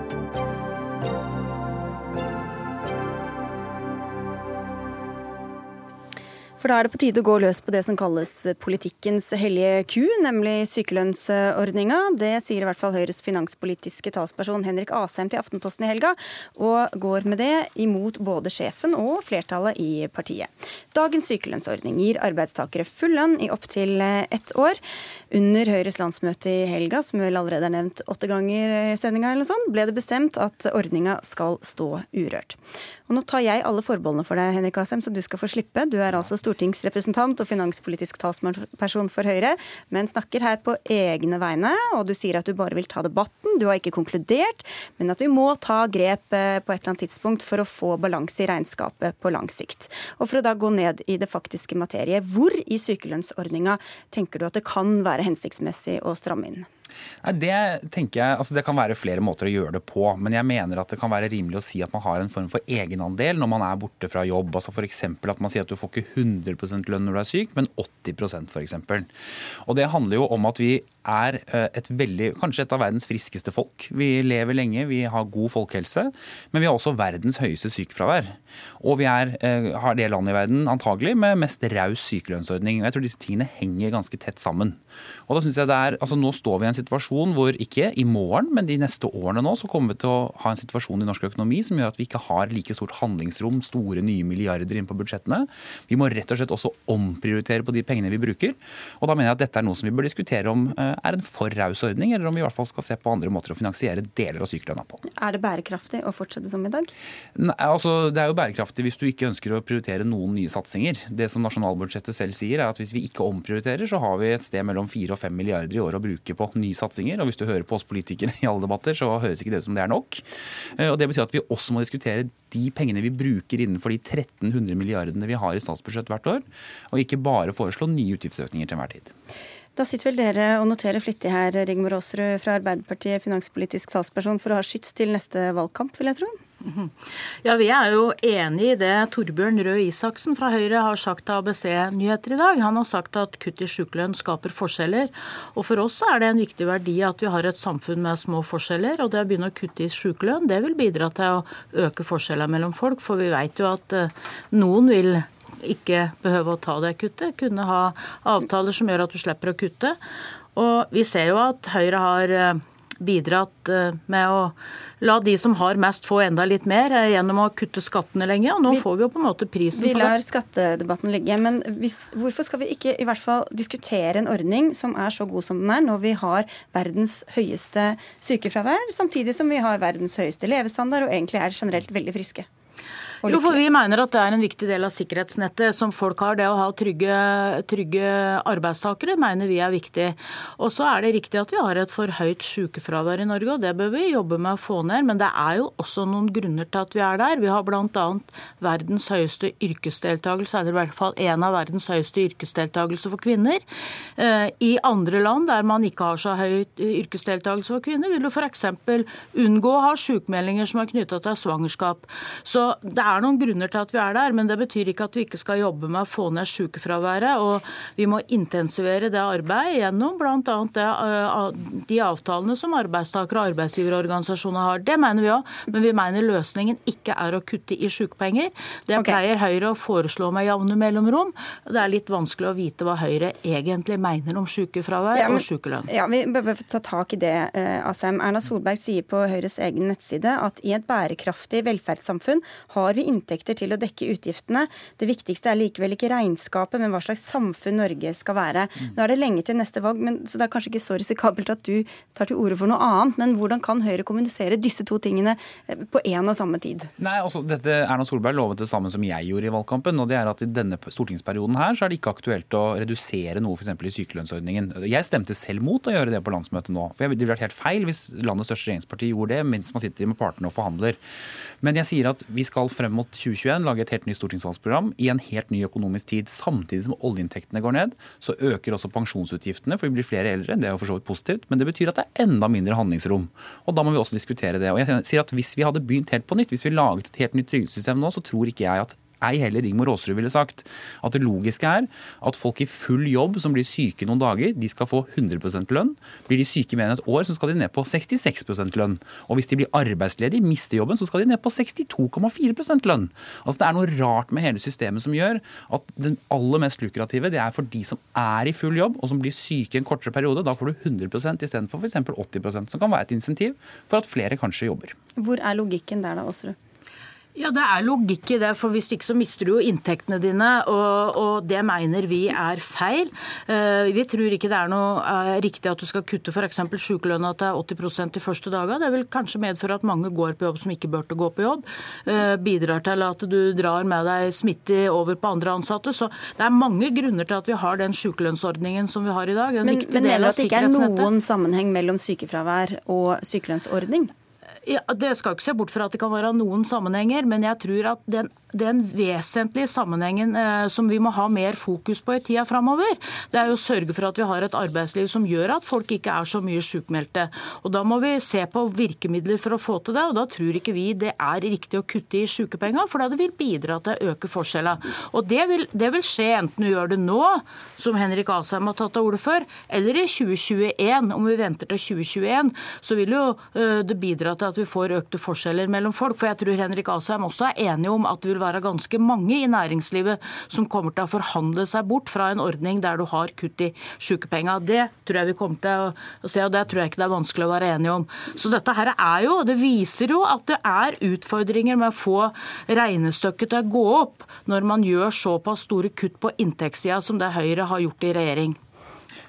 For da er det på tide å gå løs på det som kalles politikkens hellige ku, nemlig sykelønnsordninga. Det sier i hvert fall Høyres finanspolitiske talsperson Henrik Asheim til Aftenposten i helga, og går med det imot både sjefen og flertallet i partiet. Dagens sykelønnsordning gir arbeidstakere full lønn i opptil ett år. Under Høyres landsmøte i helga, som vel allerede er nevnt åtte ganger i sendinga, ble det bestemt at ordninga skal stå urørt. Og Nå tar jeg alle forbeholdene for deg, Henrik Asheim, så du skal få slippe. Du er altså stortingsrepresentant og finanspolitisk talsperson for Høyre, men snakker her på egne vegne. Og du sier at du bare vil ta debatten. Du har ikke konkludert, men at vi må ta grep eh, på et eller annet tidspunkt for å få balanse i regnskapet på lang sikt. Og for å da gå ned i det faktiske materie, hvor i sykelønnsordninga tenker du at det kan være hensiktsmessig å stramme inn? Nei, det tenker jeg, altså det kan være flere måter å gjøre det på. Men jeg mener at det kan være rimelig å si at man har en form for egenandel når man er borte fra jobb. altså F.eks. at man sier at du får ikke 100% lønn når du er syk, men 80% f.eks. Og det handler jo om at vi er eh, et veldig, kanskje et av verdens friskeste folk. Vi lever lenge, vi har god folkehelse, men vi har også verdens høyeste sykefravær. Og vi er, eh, har det landet i verden antagelig med mest raus sykelønnsordning. Og jeg tror disse tingene henger ganske tett sammen. Og da synes jeg det er, altså Nå står vi i en situasjon hvor ikke i morgen, men de neste årene nå, så kommer vi til å ha en situasjon i norsk økonomi som gjør at vi ikke har like stort handlingsrom, store nye milliarder inn på budsjettene. Vi må rett og slett også omprioritere på de pengene vi bruker. Og da mener jeg at dette er noe som vi bør diskutere om eh, er en for raus ordning, eller om vi i hvert fall skal se på andre måter å finansiere deler av sykelønna på. Er det bærekraftig å fortsette som i dag? Nei, altså Det er jo bærekraftig hvis du ikke ønsker å prioritere noen nye satsinger. Det som nasjonalbudsjettet selv sier, er at hvis vi ikke omprioriterer, så har vi et sted mellom 4 og 5 milliarder i året å bruke på nye satsinger. Og hvis du hører på oss politikere i alle debatter, så høres ikke det ut som det er nok. Eh, og Det betyr at vi også må diskutere de pengene vi bruker innenfor de 1300 milliardene vi har i statsbudsjett hvert år, og ikke bare foreslå nye utgiftsøkninger til enhver tid. Da sitter vel dere og noterer flittig her, Rigmor Aasrud fra Arbeiderpartiet, finanspolitisk talsperson, for å ha skyts til neste valgkamp, vil jeg tro? Mhm. Ja, Vi er jo enig i det Torbjørn Røe Isaksen fra Høyre har sagt til ABC Nyheter i dag. Han har sagt at kutt i sykelønn skaper forskjeller. Og For oss er det en viktig verdi at vi har et samfunn med små forskjeller. Og det å begynne å kutte i sykelønn, det vil bidra til å øke forskjellene mellom folk. For vi vet jo at eh, noen vil ikke behøve å ta det kuttet. Kunne ha avtaler som gjør at du slipper å kutte. Og vi ser jo at Høyre har eh, bidratt eh, med å la de som har mest, få enda litt mer eh, gjennom å kutte skattene lenge. Og nå får vi jo på en måte prisen på det. Vi lar skattedebatten ligge. Men hvis, hvorfor skal vi ikke i hvert fall diskutere en ordning som er så god som den er, når vi har verdens høyeste sykefravær, samtidig som vi har verdens høyeste levestandard og egentlig er generelt veldig friske? Jo, for Vi mener at det er en viktig del av sikkerhetsnettet som folk har. Det å ha trygge, trygge arbeidstakere mener vi er viktig. Og så er det riktig at vi har et for høyt sykefravær i Norge, og det bør vi jobbe med å få ned. Men det er jo også noen grunner til at vi er der. Vi har bl.a. verdens høyeste yrkesdeltakelse, eller i hvert fall en av verdens høyeste yrkesdeltakelse for kvinner. Eh, I andre land der man ikke har så høy yrkesdeltakelse for kvinner, vil du f.eks. unngå å ha sykemeldinger som er knytta til svangerskap. Så det er noen grunner til at vi er der, men det betyr ikke at vi ikke skal jobbe med å få ned sykefraværet. Og vi må intensivere det arbeidet gjennom bl.a. Eh, de avtalene som arbeidstaker- og arbeidsgiverorganisasjoner har. Det mener vi òg, men vi mener løsningen ikke er å kutte i sykepenger. Det okay. pleier Høyre å foreslå med jevne mellomrom. Det er litt vanskelig å vite hva Høyre egentlig mener om sykefravær ja, men, og sykelønn. Ja, Vi bør ta tak i det, Asheim. Erna Solberg sier på Høyres egen nettside at i et bærekraftig velferdssamfunn har vi vi inntekter til å dekke utgiftene. Det viktigste er likevel ikke regnskapet, men hva slags samfunn Norge skal være. Mm. Nå er det lenge til neste valg, men, så det er kanskje ikke så risikabelt at du tar til orde for noe annet. Men hvordan kan Høyre kommunisere disse to tingene eh, på én og samme tid? Nei, altså, dette Erna Solberg lovet det samme som jeg gjorde i valgkampen. og det er at I denne stortingsperioden her så er det ikke aktuelt å redusere noe f.eks. i sykelønnsordningen. Jeg stemte selv mot å gjøre det på landsmøtet nå. for Det ville vært helt feil hvis landets største regjeringsparti gjorde det mens man sitter med partene og forhandler. Men jeg sier at vi skal frem mot 2021 lage et helt nytt stortingsvalgsprogram i en helt ny økonomisk tid. Samtidig som oljeinntektene går ned, så øker også pensjonsutgiftene, for vi blir flere eldre. Det er jo for så vidt positivt, men det betyr at det er enda mindre handlingsrom. Og da må vi også diskutere det. Og jeg sier at Hvis vi hadde begynt helt på nytt, hvis vi laget et helt nytt trygdesystem nå, så tror ikke jeg at ei heller Rigmor Aasrud ville sagt. At det logiske er at folk i full jobb som blir syke noen dager, de skal få 100% lønn. Blir de syke mer enn et år, så skal de ned på 66% lønn. Og hvis de blir arbeidsledige, mister jobben, så skal de ned på 62,4% lønn. Altså Det er noe rart med hele systemet som gjør at den aller mest lukrative det er for de som er i full jobb og som blir syke en kortere periode. Da får du 100% istedenfor f.eks. 80% som kan være et insentiv for at flere kanskje jobber. Hvor er logikken der da, Aasrud? Ja, Det er logikk i det, for hvis ikke så mister du jo inntektene dine. Og, og det mener vi er feil. Uh, vi tror ikke det er noe uh, riktig at du skal kutte f.eks. sykelønna til 80% de første dagene. Det vil kanskje medføre at mange går på jobb som ikke bør gå på jobb. Uh, bidrar til at du drar med deg smitte over på andre ansatte. Så det er mange grunner til at vi har den sykelønnsordningen som vi har i dag. men, men mener du at det ikke er noen sammenheng mellom sykefravær og sykelønnsordning? Ja, det skal ikke se bort fra at det kan være noen sammenhenger, men jeg tror at den den vesentlige sammenhengen eh, som vi må ha mer fokus på i tida framover, det er jo å sørge for at vi har et arbeidsliv som gjør at folk ikke er så mye sjukmeldte. Og Da må vi se på virkemidler for å få til det. og Da tror ikke vi det er riktig å kutte i sykepenger, for det vil bidra til å øke forskjellene. Og det vil, det vil, skje enten du gjør det nå, som Henrik Asheim har tatt til orde for, eller i 2021. Om vi venter til 2021, så vil jo uh, det bidra til at vi får økte forskjeller mellom folk. For jeg tror Henrik Asheim også er enig om at det vil være ganske mange i næringslivet som kommer til å forhandle seg bort fra en ordning der du har kutt i sykepenga. Det tror jeg vi kommer til å se, og det tror jeg ikke det er vanskelig å være enige om. Så dette her er jo, det viser jo at det er utfordringer med å få regnestykket til å gå opp når man gjør såpass store kutt på inntektssida som det Høyre har gjort i regjering.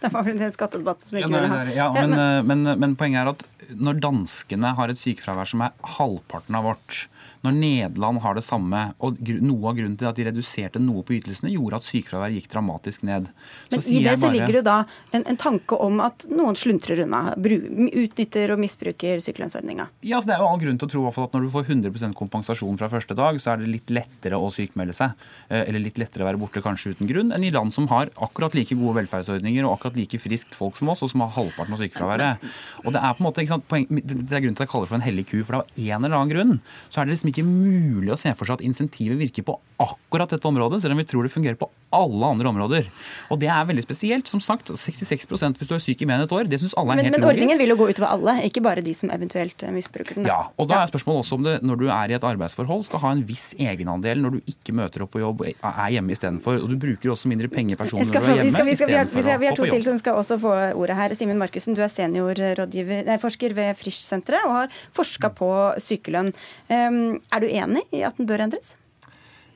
Det var vel en skattedebatt som ikke ja, nei, nei, Ja, men, men, men poenget er at når danskene har et sykefravær som er halvparten av vårt, når Nederland har det samme, og noe av grunnen til at de reduserte noe på ytelsene, gjorde at sykefraværet gikk dramatisk ned. Så Men i det så bare... ligger det da en, en, tanke om at noen sluntrer unna, utnytter og misbruker sykelønnsordninga? Ja, så det er jo all grunn til å tro at når du får 100% kompensasjon fra første dag, så er det litt lettere å sykmelde seg. Eh, eller litt lettere å være borte kanskje uten grunn, enn i land som har akkurat like gode velferdsordninger og akkurat like friskt folk som oss, og som har halvparten av sykefraværet. Og det er på en måte, ikke sant, poeng, det er grunnen til at jeg kaller det for en hellig ku, for av en eller annen grunn så er det liksom ikke mulig å se for seg at insentivet virker på akkurat dette området, selv om vi tror det fungerer på alle andre områder. Og det er veldig spesielt. Som sagt, 66 hvis du er syk i mer enn et år, det syns alle er men, helt men, logisk. Men ordningen vil jo gå utover alle, ikke bare de som eventuelt misbruker den. Ja, og da er spørsmålet også om det, når du er i et arbeidsforhold, skal ha en viss egenandel når du ikke møter opp på jobb, er hjemme istedenfor. Og du bruker også mindre pengepersoner når du er hjemme. istedenfor å vi, jobb. vi har to til som skal også få ordet her. Simen Markussen, du er seniorforsker ved Frisch-senteret og har forska på sykelønn. Um, er du enig i at den bør endres?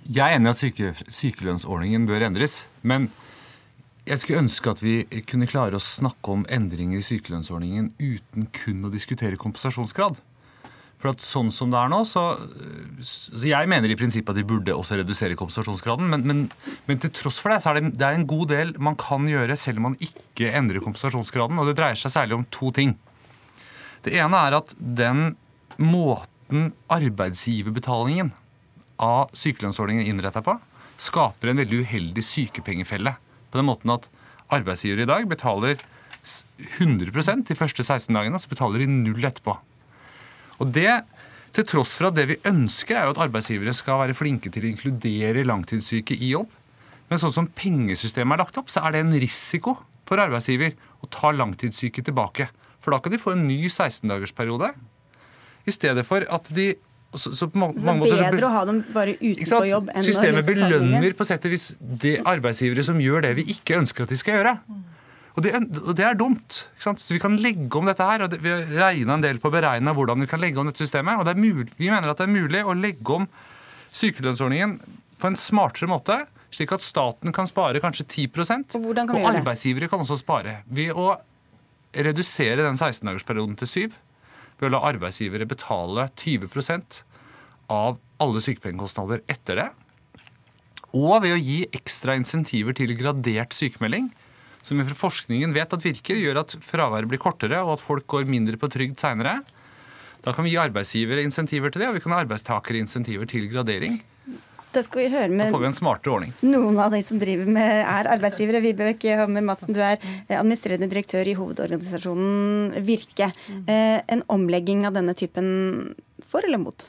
Jeg er enig i at syke, sykelønnsordningen bør endres. Men jeg skulle ønske at vi kunne klare å snakke om endringer i sykelønnsordningen uten kun å diskutere kompensasjonsgrad. For at sånn som det er nå, så, så Jeg mener i prinsippet at de burde også redusere kompensasjonsgraden, men, men, men til tross for det så er det, det er en god del man kan gjøre selv om man ikke endrer kompensasjonsgraden. Og det dreier seg særlig om to ting. Det ene er at den måten arbeidsgiverbetalingen av sykelønnsordningen innretta på, skaper en veldig uheldig sykepengefelle. På den måten at arbeidsgiver i dag betaler 100% de første 16 dagene, og så betaler de null etterpå. Og det til tross for at det vi ønsker, er jo at arbeidsgivere skal være flinke til å inkludere langtidssyke i jobb. Men sånn som pengesystemet er lagt opp, så er det en risiko for arbeidsgiver å ta langtidssyke tilbake. For da kan de få en ny 16-dagersperiode. I stedet for at de så, så, på mange, så mange bedre måter, å ha dem bare utenfor jobb enn Systemet belønner på sett og vis de arbeidsgivere som gjør det vi ikke ønsker at de skal gjøre. Og det, og det er dumt. Så Vi kan legge om dette her. og det, Vi har regna en del på å beregne hvordan vi kan legge om dette systemet. og mulig, Vi mener at det er mulig å legge om sykelønnsordningen på en smartere måte. Slik at staten kan spare kanskje 10 Og, og arbeidsgivere kan også spare. Ved å redusere den 16-dagersperioden til 7 ved å la arbeidsgivere betale 20 av alle sykepengekostnader etter det. Og ved å gi ekstra insentiver til gradert sykemelding, som vi fra forskningen vet at virker, gjør at fraværet blir kortere, og at folk går mindre på trygd seinere. Da kan vi gi arbeidsgivere insentiver til det, og vi kan ha arbeidstakere insentiver til gradering. Da skal vi høre med da får vi en smartere ordning. noen av de som driver med, er arbeidsgivere. Vibeke Hammer Madsen, du er administrerende direktør i hovedorganisasjonen Virke. Eh, en omlegging av denne typen for eller mot?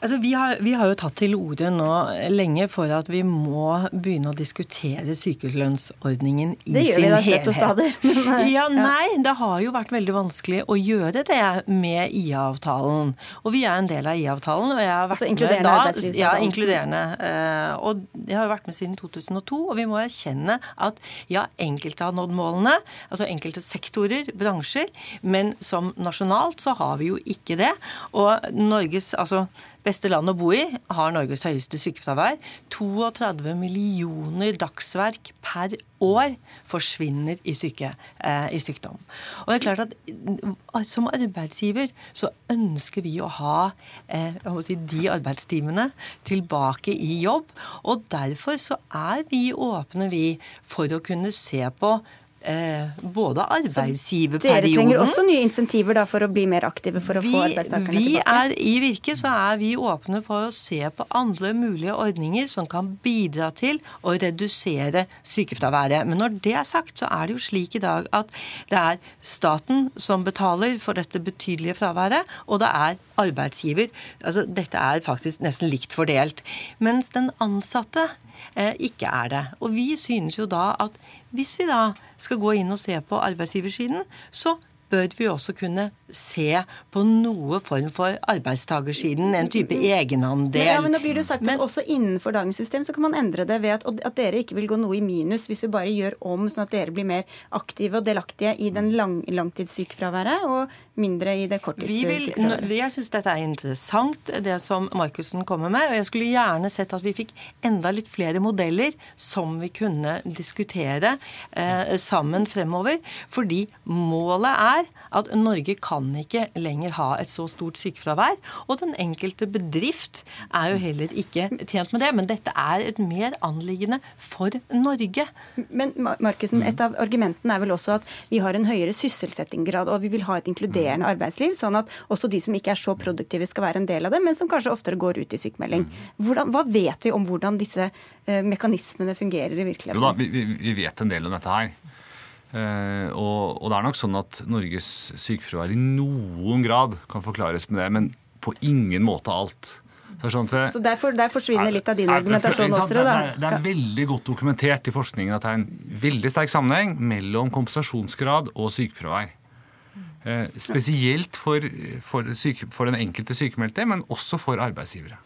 Altså, vi, har, vi, har, jo tatt til orde nå lenge for at vi må begynne å diskutere sykelønnsordningen i sin helhet. Det gjør vi da støtt og stadig. Eh, ja, nei, det har jo vært veldig vanskelig å gjøre det med IA-avtalen. Og vi er en del av IA-avtalen. og jeg har vært altså inkluderende da. Ja, inkluderende. Eh, og jeg har jo vært med siden 2002, og vi må erkjenne at ja, enkelte har nådd målene, altså enkelte sektorer, bransjer, men som nasjonalt så har vi jo ikke det. Og Norges, altså beste land å bo i, har Norges høyeste sykefravær. 32 millioner dagsverk per år forsvinner i, syke, eh, i, sykdom. Og det er klart at eh, Som arbeidsgiver så ønsker vi å ha eh, si, de arbeidstimene tilbake i jobb. Og derfor så er vi åpne, vi, for å kunne se på Eh, både arbeidsgiverperioden Dere trenger også nye insentiver da, for å bli mer aktive for å vi, få arbeidstakerne vi tilbake? Er, I Virke så er vi åpne for å se på andre mulige ordninger som kan bidra til å redusere sykefraværet. Men når det er sagt, så er det jo slik i dag at det er staten som betaler for dette betydelige fraværet, og det er arbeidsgiver. Altså, dette er faktisk nesten likt fordelt. Mens den ansatte ikke er det. Og vi synes jo da at hvis vi da skal gå inn og se på arbeidsgiversiden, så bør vi også kunne se på noe form for arbeidstakersiden, en type egenandel. Ja, men nå blir det sagt men, at også innenfor dagens system så kan man endre det ved at, at, dere ikke vil gå noe i minus hvis vi bare gjør om sånn at dere blir mer aktive og delaktige i den lang, langtidssykefraværet og mindre i det korttidssykefraværet. Jeg syns dette er interessant, det som Markussen kommer med. Og jeg skulle gjerne sett at vi fikk enda litt flere modeller som vi kunne diskutere eh, sammen fremover. Fordi målet er at Norge kan ikke lenger ha et så stort sykefravær. Og den enkelte bedrift er jo heller ikke tjent med det. Men dette er et mer anliggende for Norge. Men Markusen, et av argumentene er vel også at vi har en høyere sysselsettingsgrad, og vi vil ha et inkluderende arbeidsliv, sånn at også de som ikke er så produktive, skal være en del av det, men som kanskje oftere går ut i sykemelding. Hvordan, hva vet vi om hvordan disse eh, mekanismene fungerer i virkeligheten? Jo da, vi, vi vet en del om dette her. Uh, og, og, det er nok sånn at Norges sykefravær i noen grad kan forklares med det, men på ingen måte alt. Så, sånn så, så derfor, der, forsvinner litt av din argumentasjon også? Det, det, det, er veldig godt dokumentert i forskningen at det er en veldig sterk sammenheng mellom kompensasjonsgrad og sykefravær. Uh, spesielt for, for, syke, for den enkelte sykemeldte, men også for arbeidsgivere.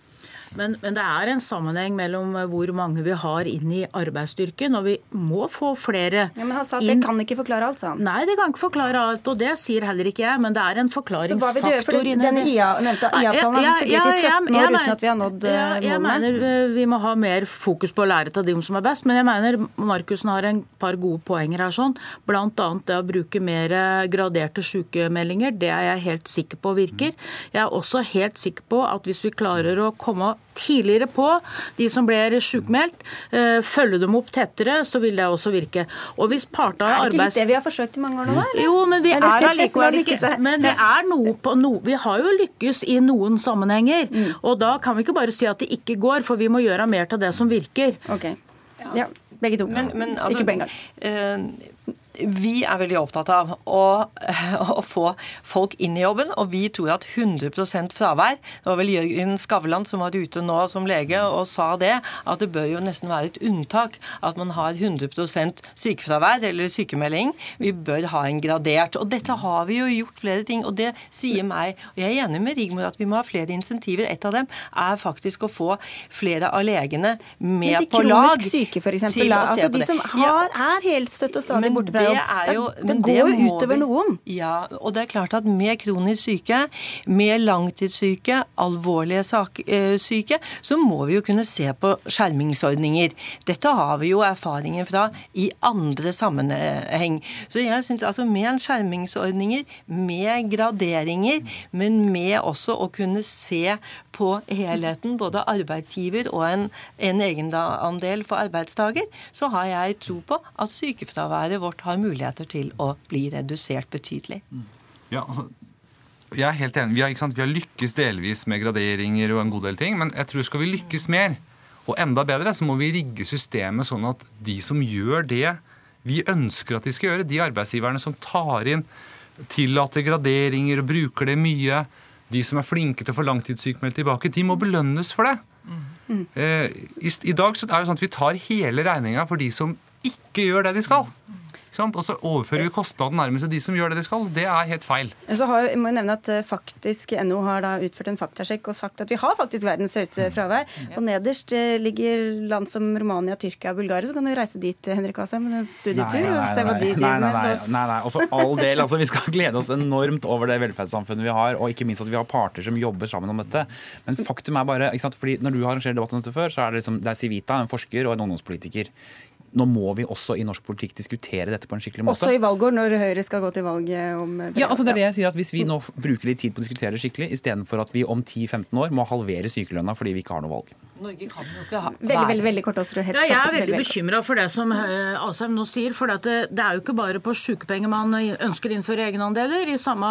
Men, men, det er en sammenheng mellom hvor mange vi har inn i arbeidsstyrken, og vi må få flere ja, men Han sa at inn. det kan ikke forklare alt, sa han. Nei, det kan ikke forklare alt, og det sier heller ikke jeg, men det er en forklaringsfaktor Så hva vil du gjøre? For denne IA-avtalen har fungert i 17 år uten at vi har nådd ja, målene? Jeg mener eh, vi må ha mer fokus på å lære til de som er best, men jeg mener Markussen har en par gode poenger her, sånn. Bl.a. det å bruke mer graderte sykemeldinger. Det er jeg helt sikker på virker. Jeg er også helt sikker på at hvis vi klarer å komme tidligere på de som blir sjukmeldt, følger følge dem opp tettere, så vil det også virke. Og hvis partene Er det ikke litt det vi har forsøkt i mange år nå, da? Jo, men vi er allikevel ikke Men det er noe på noe Vi har jo lykkes i noen sammenhenger. Mm. Og da kan vi ikke bare si at det ikke går, for vi må gjøre mer til det som virker. Ok. Ja, begge to. Men, men, altså, ikke på en gang. Uh, vi er veldig opptatt av å, å, få folk inn i jobben, og vi tror at 100% fravær Det var vel Jørgen Skavlan som var ute nå som lege og sa det, at det bør jo nesten være et unntak at man har 100% sykefravær eller sykemelding. Vi bør ha en gradert. Og dette har vi jo gjort flere ting, og det sier meg Og jeg er enig med Rigmor at vi må ha flere insentiver. Et av dem er faktisk å få flere av legene med på lag. Men de kronisk syke, f.eks. Altså de som har, er helt støtt og stadig borte fra det, er jo, det, det går jo utover noen. Ja, og det er klart at med kronisk syke, med langtidssyke, alvorlige sak, uh, syke, så må vi jo kunne se på skjermingsordninger. Dette har vi jo erfaringer fra i andre sammenheng. Så jeg syns altså med skjermingsordninger, med graderinger, men med også å kunne se på helheten, både arbeidsgiver og en, en egenandel for arbeidstaker, så har jeg tro på at sykefraværet vårt har muligheter til å bli redusert betydelig. Ja, altså, jeg er helt enig. Vi har, vi har, lykkes delvis med graderinger og en god del ting, men jeg tror skal vi lykkes mer, og enda bedre, så må vi rigge systemet sånn at de som gjør det vi ønsker at de skal gjøre, de arbeidsgiverne som tar inn tillater graderinger og bruker det mye, De som er flinke til å få langtidssykmeldt tilbake, de må belønnes for det. Mm. Eh, i, I dag så er det sånn at vi tar hele regninga for de som ikke gjør det de skal. Og så overfører vi kostnaden nærmest til de som gjør det de skal. Det er helt feil. Så har, jeg må nevne at eh, faktisk NO har da utført en faktasjekk og sagt at vi har faktisk verdens høyeste mm. fravær. Og nederst eh, ligger land som Romania, Tyrkia og Bulgaria. Så kan du reise dit, Henrik Asheim, med en studietur og se hva de driver med. Nei, nei, nei. Og for all del, altså, vi skal glede oss enormt over det velferdssamfunnet vi har, og ikke minst at vi har parter som jobber sammen om dette. Men faktum er bare, ikke sant, fordi når du har arrangert debatt om dette før, så er det liksom, det er Civita, en forsker og en ungdomspolitiker nå må vi også i norsk politikk diskutere dette på en skikkelig måte. Også i valgår, når Høyre skal gå til valg om det. Ja, altså det er det jeg sier at Hvis vi nå bruker litt tid på å diskutere det skikkelig, istedenfor at vi om 10-15 år må halvere sykelønna fordi vi ikke har noe valg. Norge kan jo ikke ha Veldig, veldig, veldig kort også, helt ja, Jeg er veldig bekymra for det som eh, Asheim nå sier. For det, det, er jo ikke bare på sykepenger man ønsker å innføre egenandeler. I samme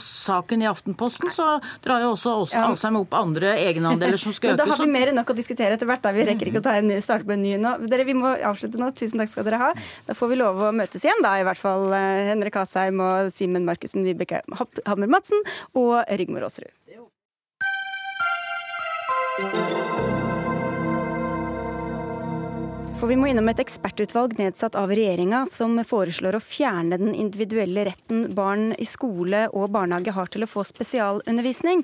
saken i Aftenposten så drar jo også, også ja. Asheim opp andre egenandeler som skal økes. Da har vi mer enn nok å diskutere etter hvert. Da. Vi rekker ikke å ta en, starte på en ny nå. Dere, Vi må avslutte nå. Tusen takk skal dere ha. Da får vi lov å møtes igjen, da i hvert fall eh, Henrik Asheim og Simen Markussen, Vibeke Hammer Madsen og Rigmor Aasrud. For vi må innom et ekspertutvalg nedsatt av regjeringa som foreslår å fjerne den individuelle retten barn i skole og barnehage har til å få spesialundervisning.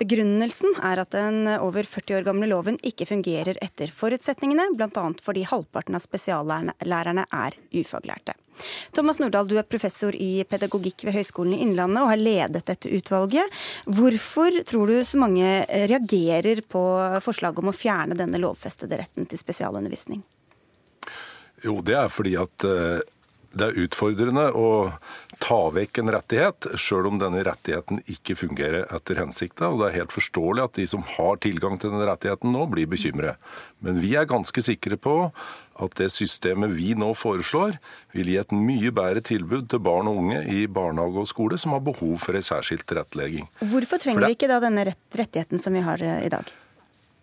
Begrunnelsen er at den over 40 år gamle loven ikke fungerer etter forutsetningene, bl.a. fordi halvparten av spesiallærerne er ufaglærte. Thomas Nordahl, du er professor i pedagogikk ved Høgskolen i Innlandet og har ledet dette utvalget. Hvorfor tror du så mange reagerer på forslaget om å fjerne denne lovfestede retten til spesialundervisning? Jo, det er fordi at eh, det er utfordrende å ta vekk en rettighet, sjøl om denne rettigheten ikke fungerer etter hensikta. Og det er helt forståelig at de som har tilgang til denne rettigheten nå, blir bekymret. Men vi er ganske sikre på at det systemet vi nå foreslår, vil gi et mye bedre tilbud til barn og unge i barnehage og skole som har behov for en særskilt tilrettelegging. Hvorfor trenger det... vi ikke da denne rettigheten som vi har eh, i dag?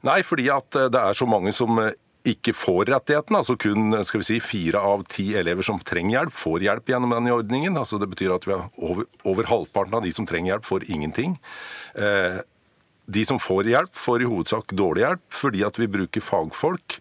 Nei, fordi at eh, det er så mange som ikke får rettigheten. altså Kun skal vi si, fire av ti elever som trenger hjelp, får hjelp gjennom denne ordningen. altså Det betyr at over, over halvparten av de som trenger hjelp, får ingenting. Eh, de som får hjelp, får i hovedsak dårlig hjelp fordi at vi bruker fagfolk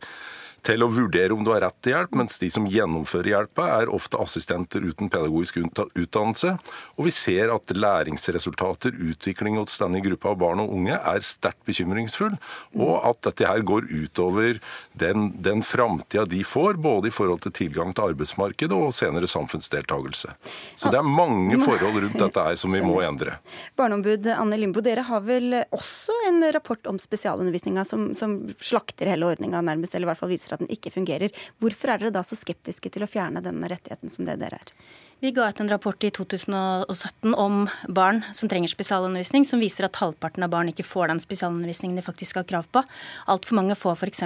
til å vurdere om du har rett til hjelp, mens de som gjennomfører hjelpa, er ofte assistenter uten pedagogisk utdannelse. Og vi ser at læringsresultater, utvikling hos denne gruppa av barn og unge, er sterkt bekymringsfull, og at dette her går utover den, den framtida de får, både i forhold til tilgang til arbeidsmarkedet og senere samfunnsdeltakelse. Så det er mange forhold rundt dette her som vi må endre. Barneombud Anne Limbo, dere har vel også en rapport om spesialundervisninga som, som slakter hele ordninga nærmest, eller i hvert fall viser viser at den ikke fungerer. Hvorfor er dere da så skeptiske til å fjerne denne rettigheten som det dere er? Vi ga ut en rapport i 2017 om barn som trenger spesialundervisning, som viser at halvparten av barn ikke får den spesialundervisningen de faktisk har krav på. Altfor mange får f.eks.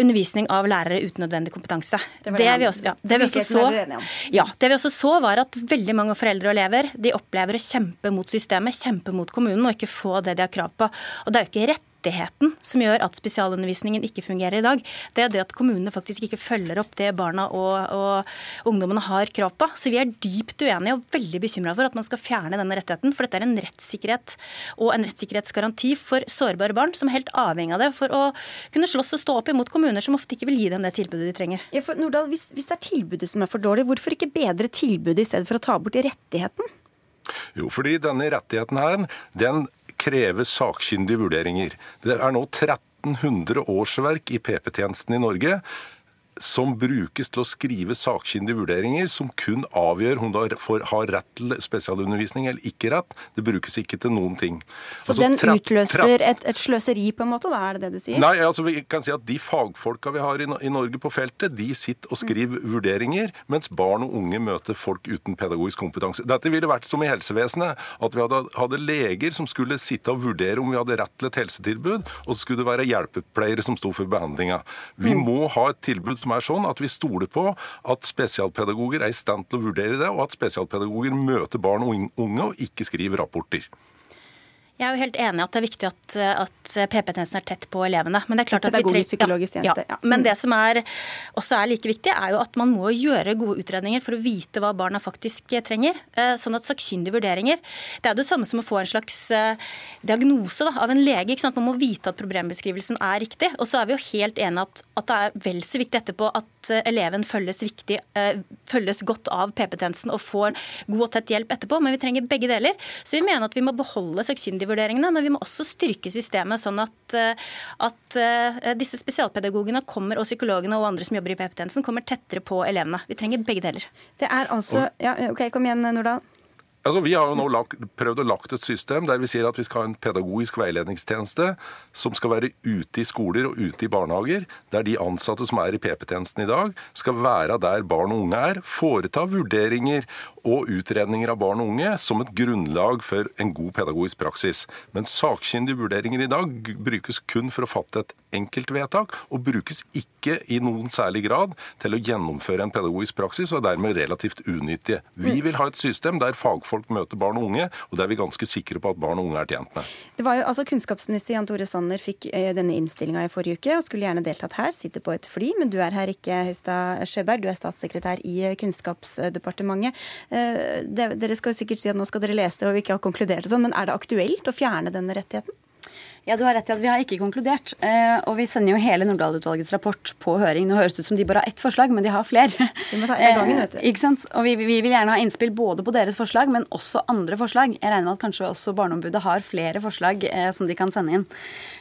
undervisning av lærere uten nødvendig kompetanse. Det, det, vi også, ja, det, vi også så, ja, det vi også så, var at veldig mange foreldre og elever de opplever å kjempe mot systemet, kjempe mot kommunen og ikke få det de har krav på. Og det er jo ikke rett rettigheten som gjør at spesialundervisningen ikke fungerer i dag. Det er det at kommunene faktisk ikke følger opp det barna og, og ungdommene har krav på. Så vi er dypt uenige og veldig bekymra for at man skal fjerne denne rettigheten. For dette er en rettssikkerhet og en rettssikkerhetsgaranti for sårbare barn, som er helt avhengig av det for å kunne slåss og stå opp imot kommuner som ofte ikke vil gi dem det tilbudet de trenger. Ja, for Nordahl, hvis, hvis det er tilbudet som er for dårlig, hvorfor ikke bedre tilbudet i stedet for å ta bort rettigheten? Jo, fordi denne rettigheten her, den krever sakkyndige vurderinger. Det er nå 1300 årsverk i PP-tjenesten i Norge som brukes til å skrive sakkyndige vurderinger som kun avgjør om du har rett til spesialundervisning eller ikke rett. Det brukes ikke til noen ting. Så altså, den utløser et, et, sløseri, på en måte? da, Er det det du sier? Nei, altså vi kan si at de fagfolka vi har i, i Norge på feltet, de sitter og skriver mm. vurderinger, mens barn og unge møter folk uten pedagogisk kompetanse. Dette ville vært som i helsevesenet, at vi hadde, hadde leger som skulle sitte og vurdere om vi hadde rett til et helsetilbud, og så skulle det være hjelpepleiere som sto for behandlinga. Vi mm. må ha et tilbud som som er sånn at vi stoler på at spesialpedagoger er i stand til å vurdere det, og at spesialpedagoger møter barn og unge og ikke skriver rapporter. Jeg er jo helt enig at det er viktig at, at PP-tjenesten er tett på elevene. Men det er klart at vi trenger... Ja, Ja, ja. Men det som er, også er like viktig, er jo at man må gjøre gode utredninger for å vite hva barna faktisk trenger. Eh, sånn at sakkyndige vurderinger Det er det samme som å få en slags eh, diagnose da, av en lege. Man må vite at problembeskrivelsen er riktig. Og så er vi jo helt enige at, at det er vel så viktig etterpå at eh, eleven følges, viktig, følges godt av PP-tjenesten og får god og tett hjelp etterpå. Men vi trenger begge deler. Så vi mener at vi må beholde sakkyndigvurderingene, men vi må også styrke systemet sånn at, eh, at eh, disse spesialpedagogene kommer, og psykologene og andre som jobber i PP-tjenesten, kommer tettere på elevene. Vi trenger begge deler. Det er altså Ja, OK, kom igjen, Nordahl. Altså, vi har jo nå lagt, prøvd å lagt et system der vi sier at vi skal ha en pedagogisk veiledningstjeneste som skal være ute i skoler og ute i barnehager, der de ansatte som er i PP-tjenesten i dag, skal være der barn og unge er, foreta vurderinger og utredninger av barn og unge som et grunnlag for en god pedagogisk praksis. Men sakkyndige vurderinger i dag brukes kun for å fatte et enkeltvedtak, og brukes ikke i noen særlig grad til å gjennomføre en pedagogisk praksis, og er dermed relativt unyttige. Vi vil ha et system der fagfolk møter barn og unge, og der vi er ganske sikre på at barn og unge er tjent med. Det var jo, altså Kunnskapsminister Jan Tore Sanner fikk eh, denne innstillinga i forrige uke, og skulle gjerne deltatt her. Sitter på et fly, men du er her ikke, Høistad Sjøberg. Du er statssekretær i Kunnskapsdepartementet. Eh, dere skal jo sikkert si at nå skal dere lese det og vi ikke har konkludert og sånn, men er det aktuelt å fjerne denne rettigheten? Ja, du har rett i at Vi har ikke konkludert. Eh, og vi sender jo hele Nordahl-utvalgets rapport på høring. Nå høres det ut som de bare har ett forslag, men de har flere. Vi må ta et gangen, vet du. Eh, ikke sant? Og vi, vi, vil gjerne ha innspill både på deres forslag, men også andre forslag. Jeg regner med at kanskje også Barneombudet har flere forslag eh, som de kan sende inn.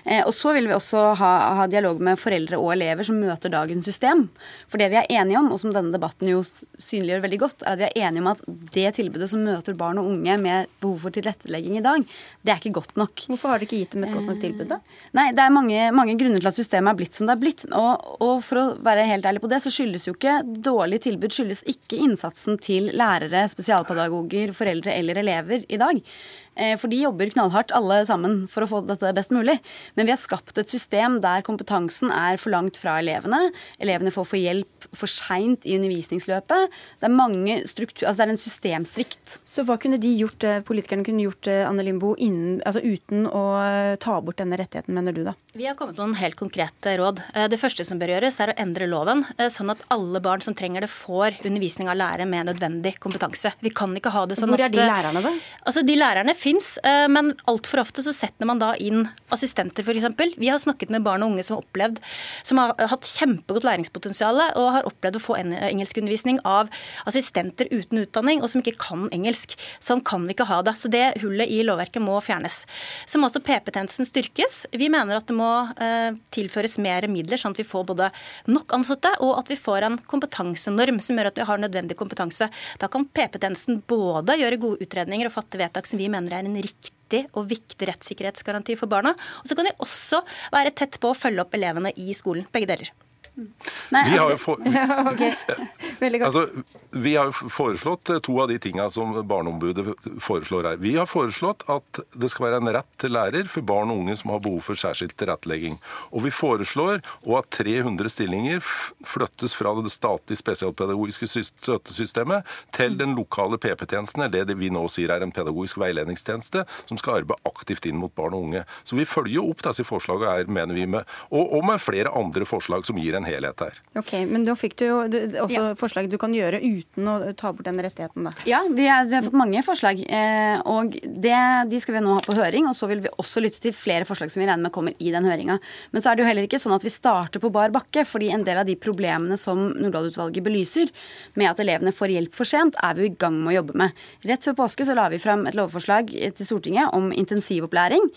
Eh, og så vil vi også ha, ha, dialog med foreldre og elever som møter dagens system. For det vi er enige om, og som denne debatten jo synliggjør veldig godt, er at vi er enige om at det tilbudet som møter barn og unge med behov for tilrettelegging i dag, det er ikke godt nok. Hvorfor har dere ikke gitt dem et godt nok nok tilbud, da? Nei, det er mange, mange, grunner til at systemet er blitt som det er blitt. Og, og, for å være helt ærlig på det, så skyldes jo ikke dårlig tilbud skyldes ikke innsatsen til lærere, spesialpedagoger, foreldre eller elever i dag. Eh, for de jobber knallhardt alle sammen for å få dette best mulig. Men vi har skapt et system der kompetansen er for langt fra elevene. Elevene får få hjelp for seint i undervisningsløpet. Det er, mange struktur, altså det er en systemsvikt. Så hva kunne de gjort, eh, politikerne kunne gjort eh, Anne Limbo, innen, altså uten å ta bort denne rettigheten, mener du da? Vi har kommet med noen helt konkrete råd. Det første som bør gjøres, er å endre loven, sånn at alle barn som trenger det, får undervisning av lærere med nødvendig kompetanse. Vi kan ikke ha det sånn Hvor er de lærerne, da? Altså, De lærerne fins, eh, men altfor ofte så setter man da inn assistenter, f.eks. Vi har snakket med barn og unge som har opplevd, som har hatt kjempegodt læringspotensial og har opplevd å få engelskundervisning av assistenter uten utdanning, og som ikke kan engelsk. Sånn kan vi ikke ha det. Så det hullet i lovverket må fjernes. Så må også PP-tjenesten styrkes. Vi mener at det må eh, tilføres mer midler, sånn at vi får både nok ansatte og at vi får en kompetansenorm som gjør at vi har nødvendig kompetanse. Da kan PP-tjenesten både gjøre gode utredninger og fatte vedtak som vi mener er en riktig og viktig rettssikkerhetsgaranti for barna. Og så kan de også være tett på å følge opp elevene i skolen. Begge deler. Nei, vi, har for... ja, okay. altså, vi har foreslått eh, to av de tingene som Barneombudet foreslår her. Vi har foreslått at det skal være en rett til lærer for barn og unge som har behov for særskilt tilrettelegging. Og vi foreslår òg at 300 stillinger flyttes fra det statlige spesialpedagogiske støttesystemet til den lokale PP-tjenesten, eller det vi nå sier er en pedagogisk veiledningstjeneste, som skal arbeide aktivt inn mot barn og unge. Så vi følger opp disse forslagene her, mener vi, med, og, og med flere andre forslag som gir en helhet her. Ok, Men da fikk du jo også ja. forslag du kan gjøre uten å ta bort den rettigheten, da. Ja, vi, er, vi har fått mange forslag. Eh, og det, de skal vi nå ha på høring. Og så vil vi også lytte til flere forslag som vi regner med kommer i den høringa. Men så er det jo heller ikke sånn at vi starter på bar bakke. fordi en del av de problemene som Nordahl-utvalget belyser, med at elevene får hjelp for sent, er vi i gang med å jobbe med. Rett før påske så la vi fram et lovforslag til Stortinget om intensivopplæring.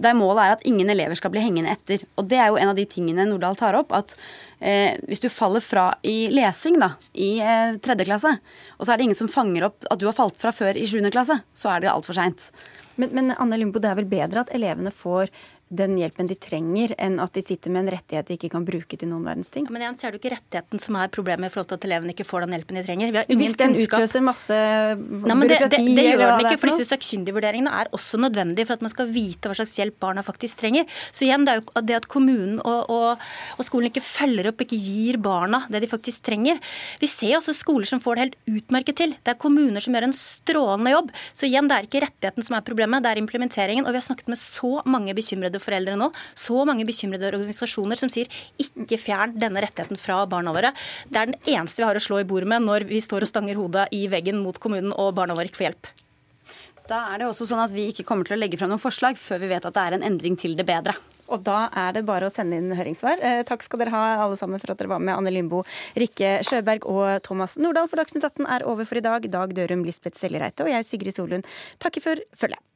Der målet er at ingen elever skal bli hengende etter. Og det er jo en av de tingene Nordahl tar opp. at hvis du faller fra i lesing da, i eh, tredje klasse, og så er det ingen som fanger opp at du har falt fra før i sjuende klasse, så er det altfor seint. Men, men Anne Lundbo, det er vel bedre at elevene får den hjelpen de trenger, enn at de sitter med en rettighet de ikke kan bruke til noen verdens ting. Ja, men igjen er det jo ikke rettigheten som er problemet i forhold til at elevene ikke får den hjelpen de trenger. Vi har ingen Hvis den kunnskap. utløser masse Nei, men det, det, det, det gjør den ikke, for disse sakkyndigvurderingene er også nødvendige for at man skal vite hva slags hjelp barna faktisk trenger. Så igjen, det er jo det at kommunen og, og, og skolen ikke følger opp, ikke gir barna det de faktisk trenger. Vi ser også skoler som får det helt utmerket til. Det er kommuner som gjør en strålende jobb. Så igjen, det er ikke rettigheten som er problemet. problemet, det er implementeringen. Og vi har snakket med så mange bekymrede foreldre nå, så mange bekymrede organisasjoner som sier ikke fjern denne rettigheten fra barna våre. Det er den eneste vi har å slå i bordet med når vi står og stanger hodet i veggen mot kommunen og barna våre ikke får hjelp. Da er det også sånn at vi ikke kommer til å legge fram noen forslag før vi vet at det er en endring til det bedre. Og da er det bare å sende inn høringssvar. Eh, takk skal dere ha alle sammen for at dere var med. Anne Lindbo, Rikke Sjøberg og Thomas Nordahl for Dagsnytt 18 er over for i dag. Dag Dørum, Lisbeth Sellereite og jeg, Sigrid Solund, takker for følget.